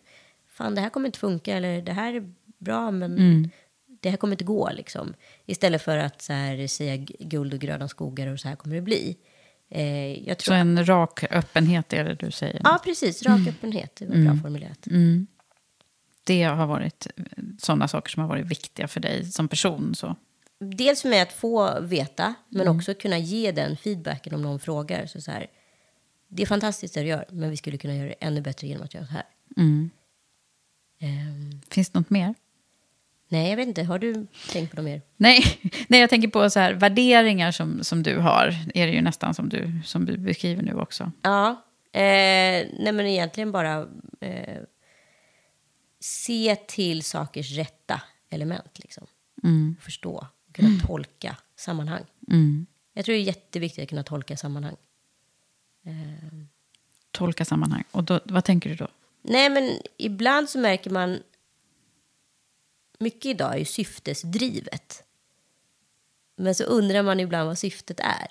Fan, det här kommer inte funka, eller det här är bra, men Mm. det här kommer inte gå. Liksom. Istället för att så här, säga guld och gröna skogar och så här kommer det bli. Eh, jag Så tror, en rak öppenhet är det du säger? Ja, precis. Rak öppenhet. Det var bra formulerat. Mm. Det har varit sådana saker som har varit viktiga för dig som person? Så. dels för mig att få veta, men också kunna ge den feedbacken om någon frågar. Så så här, det är fantastiskt det du gör, men vi skulle kunna göra det ännu bättre genom att göra så här. Mm. Ehm, Finns det något mer? Nej, jag vet inte. Har du tänkt på något mer? Nej, nej jag tänker på så här, värderingar som, som du har. Är det ju nästan som du, som du beskriver nu också. Ja, eh, nej men egentligen bara eh, se till sakers rätta element. Liksom. Förstå, kunna tolka sammanhang. Jag tror det är jätteviktigt att kunna tolka sammanhang. Tolka sammanhang. Och då, vad tänker du då? Nej, men ibland så märker man... Mycket idag är ju syftesdrivet. Men så undrar man ibland vad syftet är.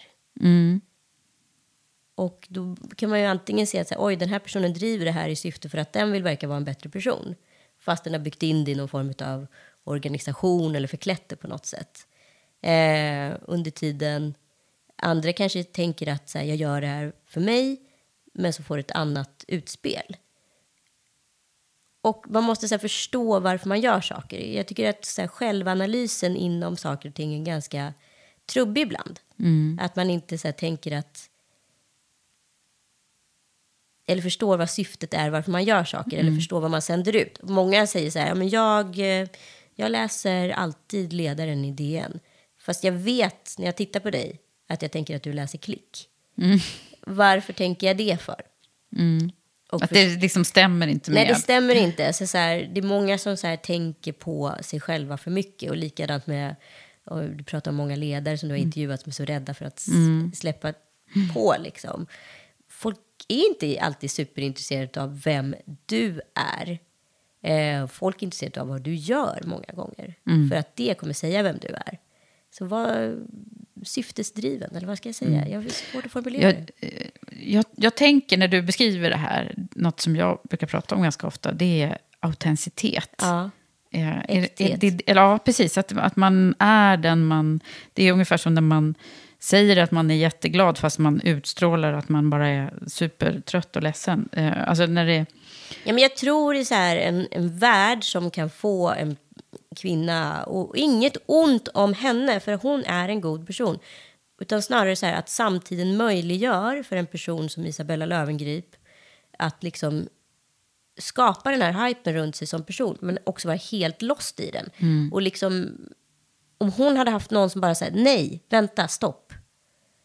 Och då kan man ju antingen se att så här, oj, den här personen driver det här i syfte för att den vill verka vara en bättre person. Fast den har byggt in det i någon form av organisation eller förklätt det på något sätt. Eh, under tiden, andra kanske tänker att så här, jag gör det här för mig, men så får ett annat utspel. Och man måste så förstå varför man gör saker. Jag tycker att så här, självanalysen inom saker och ting är ganska trubbig ibland. Att man inte så här, tänker att... Eller förstår vad syftet är, varför man gör saker. Eller förstår vad man sänder ut. Många säger så här, ja, men jag, eh, jag läser alltid ledaren i DN. Fast jag vet när jag tittar på dig att jag tänker att du läser klick. Varför tänker jag det för? Att för- det liksom stämmer inte med... Nej, det stämmer inte. Så så här, det är många som så här, tänker på sig själva för mycket. Och likadant med, och du pratar om många ledare som du har intervjuat som är så rädda för att s- släppa på. Liksom. Folk är inte alltid superintresserade av vem du är. Eh, folk är intresserade av vad du gör många gånger. För att det kommer säga vem du är. Så var syftesdriven, eller vad ska jag säga? Jag har svårt att formulera Jag, eh, jag, jag tänker när du beskriver det här, något som jag brukar prata om ganska ofta, det är autenticitet. Ja. Eh, är- Äkthet. är det- eller, ja, precis. Att, att man är den man... Det är ungefär som när man säger att man är jätteglad fast man utstrålar att man bara är supertrött och ledsen. Eh, alltså när det... Ja, men jag tror i så här en, en värld som kan få en kvinna, och inget ont om henne, för hon är en god person. Utan snarare så här att samtiden möjliggör för en person som Isabella Löwengrip att liksom skapa den här hypen runt sig som person, men också vara helt lost i den. Och liksom, om hon hade haft någon som bara säger nej, vänta, stopp.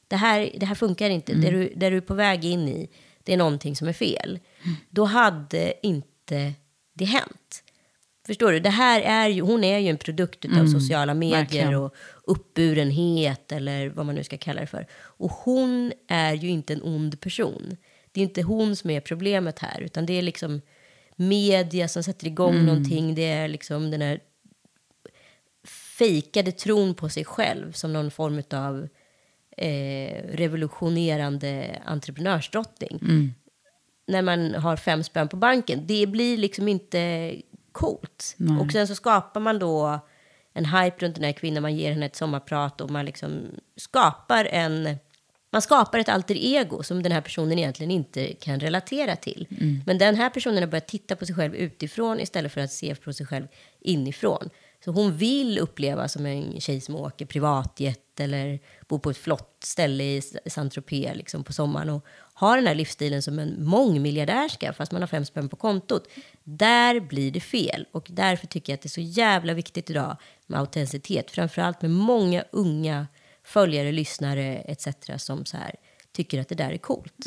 Det här, det här funkar inte. Det, du, det du är på väg in i, det är någonting som är fel. Då hade inte det hänt. Förstår du? Det här är ju, hon är ju en produkt av sociala medier verkligen. och uppburenhet eller vad man nu ska kalla det för. Och hon är ju inte en ond person. Det är inte hon som är problemet här, utan det är liksom media som sätter igång någonting. Det är liksom den här fejkade tron på sig själv som någon form av eh, revolutionerande entreprenörsdrottning. När man har fem spänn på banken. Det blir liksom inte coolt. Och sen så skapar man då en hype runt den här kvinnan. Man ger henne ett sommarprat och man liksom skapar en... Man skapar ett alter ego som den här personen egentligen inte kan relatera till. Men den här personen har börjat titta på sig själv utifrån istället för att se på sig själv inifrån. Så hon vill uppleva som en tjej som åker privatjet eller bor på ett flott ställe i Saint-Tropez liksom på sommaren och har den här livsstilen som en mångmiljardärska fast man har fem spänn på kontot. Där blir det fel och därför tycker jag att det är så jävla viktigt idag med autenticitet. Framförallt med många unga följare, lyssnare etc. som så här tycker att det där är coolt.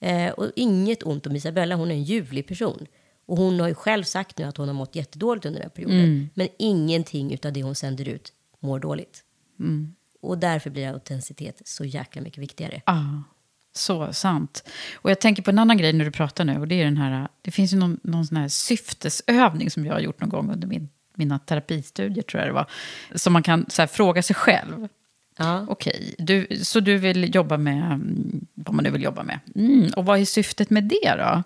Eh, och inget ont om Isabella, hon är en ljuvlig person. Och hon har ju själv sagt nu att hon har mått jättedåligt under den perioden. Men ingenting av det hon sänder ut mår dåligt. Och därför blir autenticitet så jäkla mycket viktigare. Ah, så sant. Och jag tänker på en annan grej när du pratar nu. Och det är den här, det finns ju någon, någon sån här syftesövning som jag har gjort någon gång under min mina terapistudier tror jag det var. Som man kan här, fråga sig själv. Ja. Okej, du, så du vill jobba med mm, vad man nu vill jobba med. Mm, och vad är syftet med det då?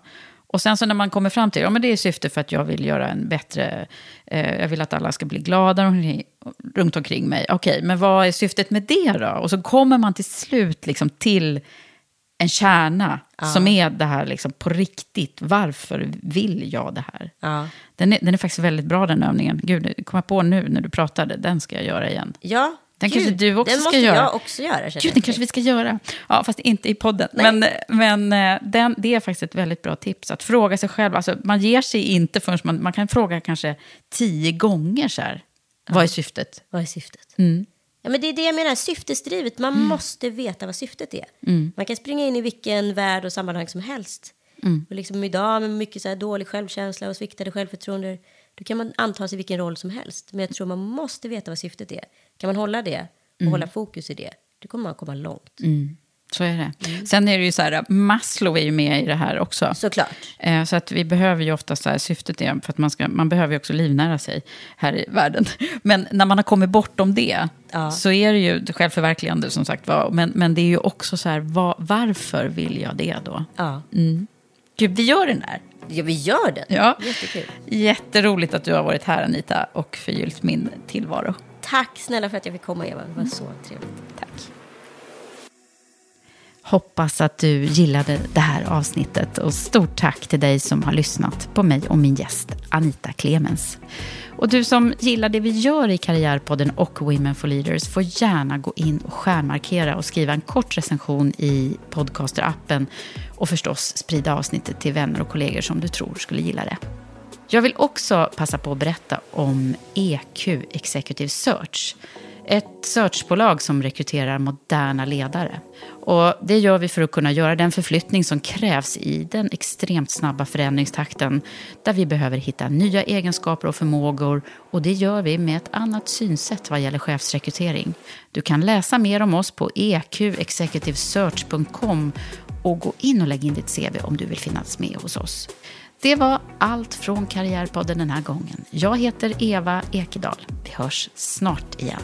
Och sen så när man kommer fram till, ja men det är syftet för att jag vill göra en bättre, eh, jag vill att alla ska bli glada runt omkring mig. Okej, men vad är syftet med det då? Och så kommer man till slut liksom till en kärna som är det här liksom på riktigt. Varför vill jag det här? Ja. Den är, den är faktiskt väldigt bra den övningen. Gud, kom jag på nu när du pratade. Den ska jag göra igen. Ja, Den gud, kanske du också den ska måste göra. jag också göra. Gud, den kanske vi ska göra. Ja, fast inte i podden. Nej. Men, men eh, den, det är faktiskt ett väldigt bra tips. Att fråga sig själv. Alltså, man ger sig inte förrän man, man kan fråga kanske tio gånger så här. Vad är syftet? Vad är syftet? Mm. Ja, men det är det jag menar, syftesdrivet. Man måste veta vad syftet är. Mm. Man kan springa in i vilken värld och sammanhang som helst. Mm. Och liksom idag med mycket så dålig självkänsla och sviktade självförtroende, då kan man anta sig vilken roll som helst. Men jag tror man måste veta vad syftet är. Kan man hålla det och hålla fokus i det, då kommer man komma långt. Mm. Så är det. Sen är det ju så här, Maslow är ju med i det här också. Såklart. Eh, Så att vi behöver ju ofta så här, syftet är för att man, ska, man behöver ju också livnära sig här i världen. Men när man har kommit bortom det Ja. så är det ju självförverkligande som sagt var. Men, men det är ju också så här, vad, varför vill jag det då? Ja. Gud, vi gör den där. ja, vi gör det. Ja. Jättekul. Jätteroligt att du har varit här Anita och förgyllt min tillvaro. Tack snälla för att jag fick komma Eva, det var så trevligt. Tack. Hoppas att du gillade det här avsnittet och stort tack till dig som har lyssnat på mig och min gäst Anita Clemens. Och du som gillar det vi gör i Karriärpodden och Women for Leaders får gärna gå in och stjärnmarkera och skriva en kort recension i podcasterappen och förstås sprida avsnittet till vänner och kollegor som du tror skulle gilla det. Jag vill också passa på att berätta om EQ Executive Search. Ett searchbolag som rekryterar moderna ledare. Och det gör vi för att kunna göra den förflyttning som krävs i den extremt snabba förändringstakten där vi behöver hitta nya egenskaper och förmågor och det gör vi med ett annat synsätt vad gäller chefsrekrytering. Du kan läsa mer om oss på eqexecutivesearch.com och gå in och lägg in ditt CV om du vill finnas med hos oss. Det var allt från Karriärpodden den här gången. Jag heter Eva Ekedal. Vi hörs snart igen.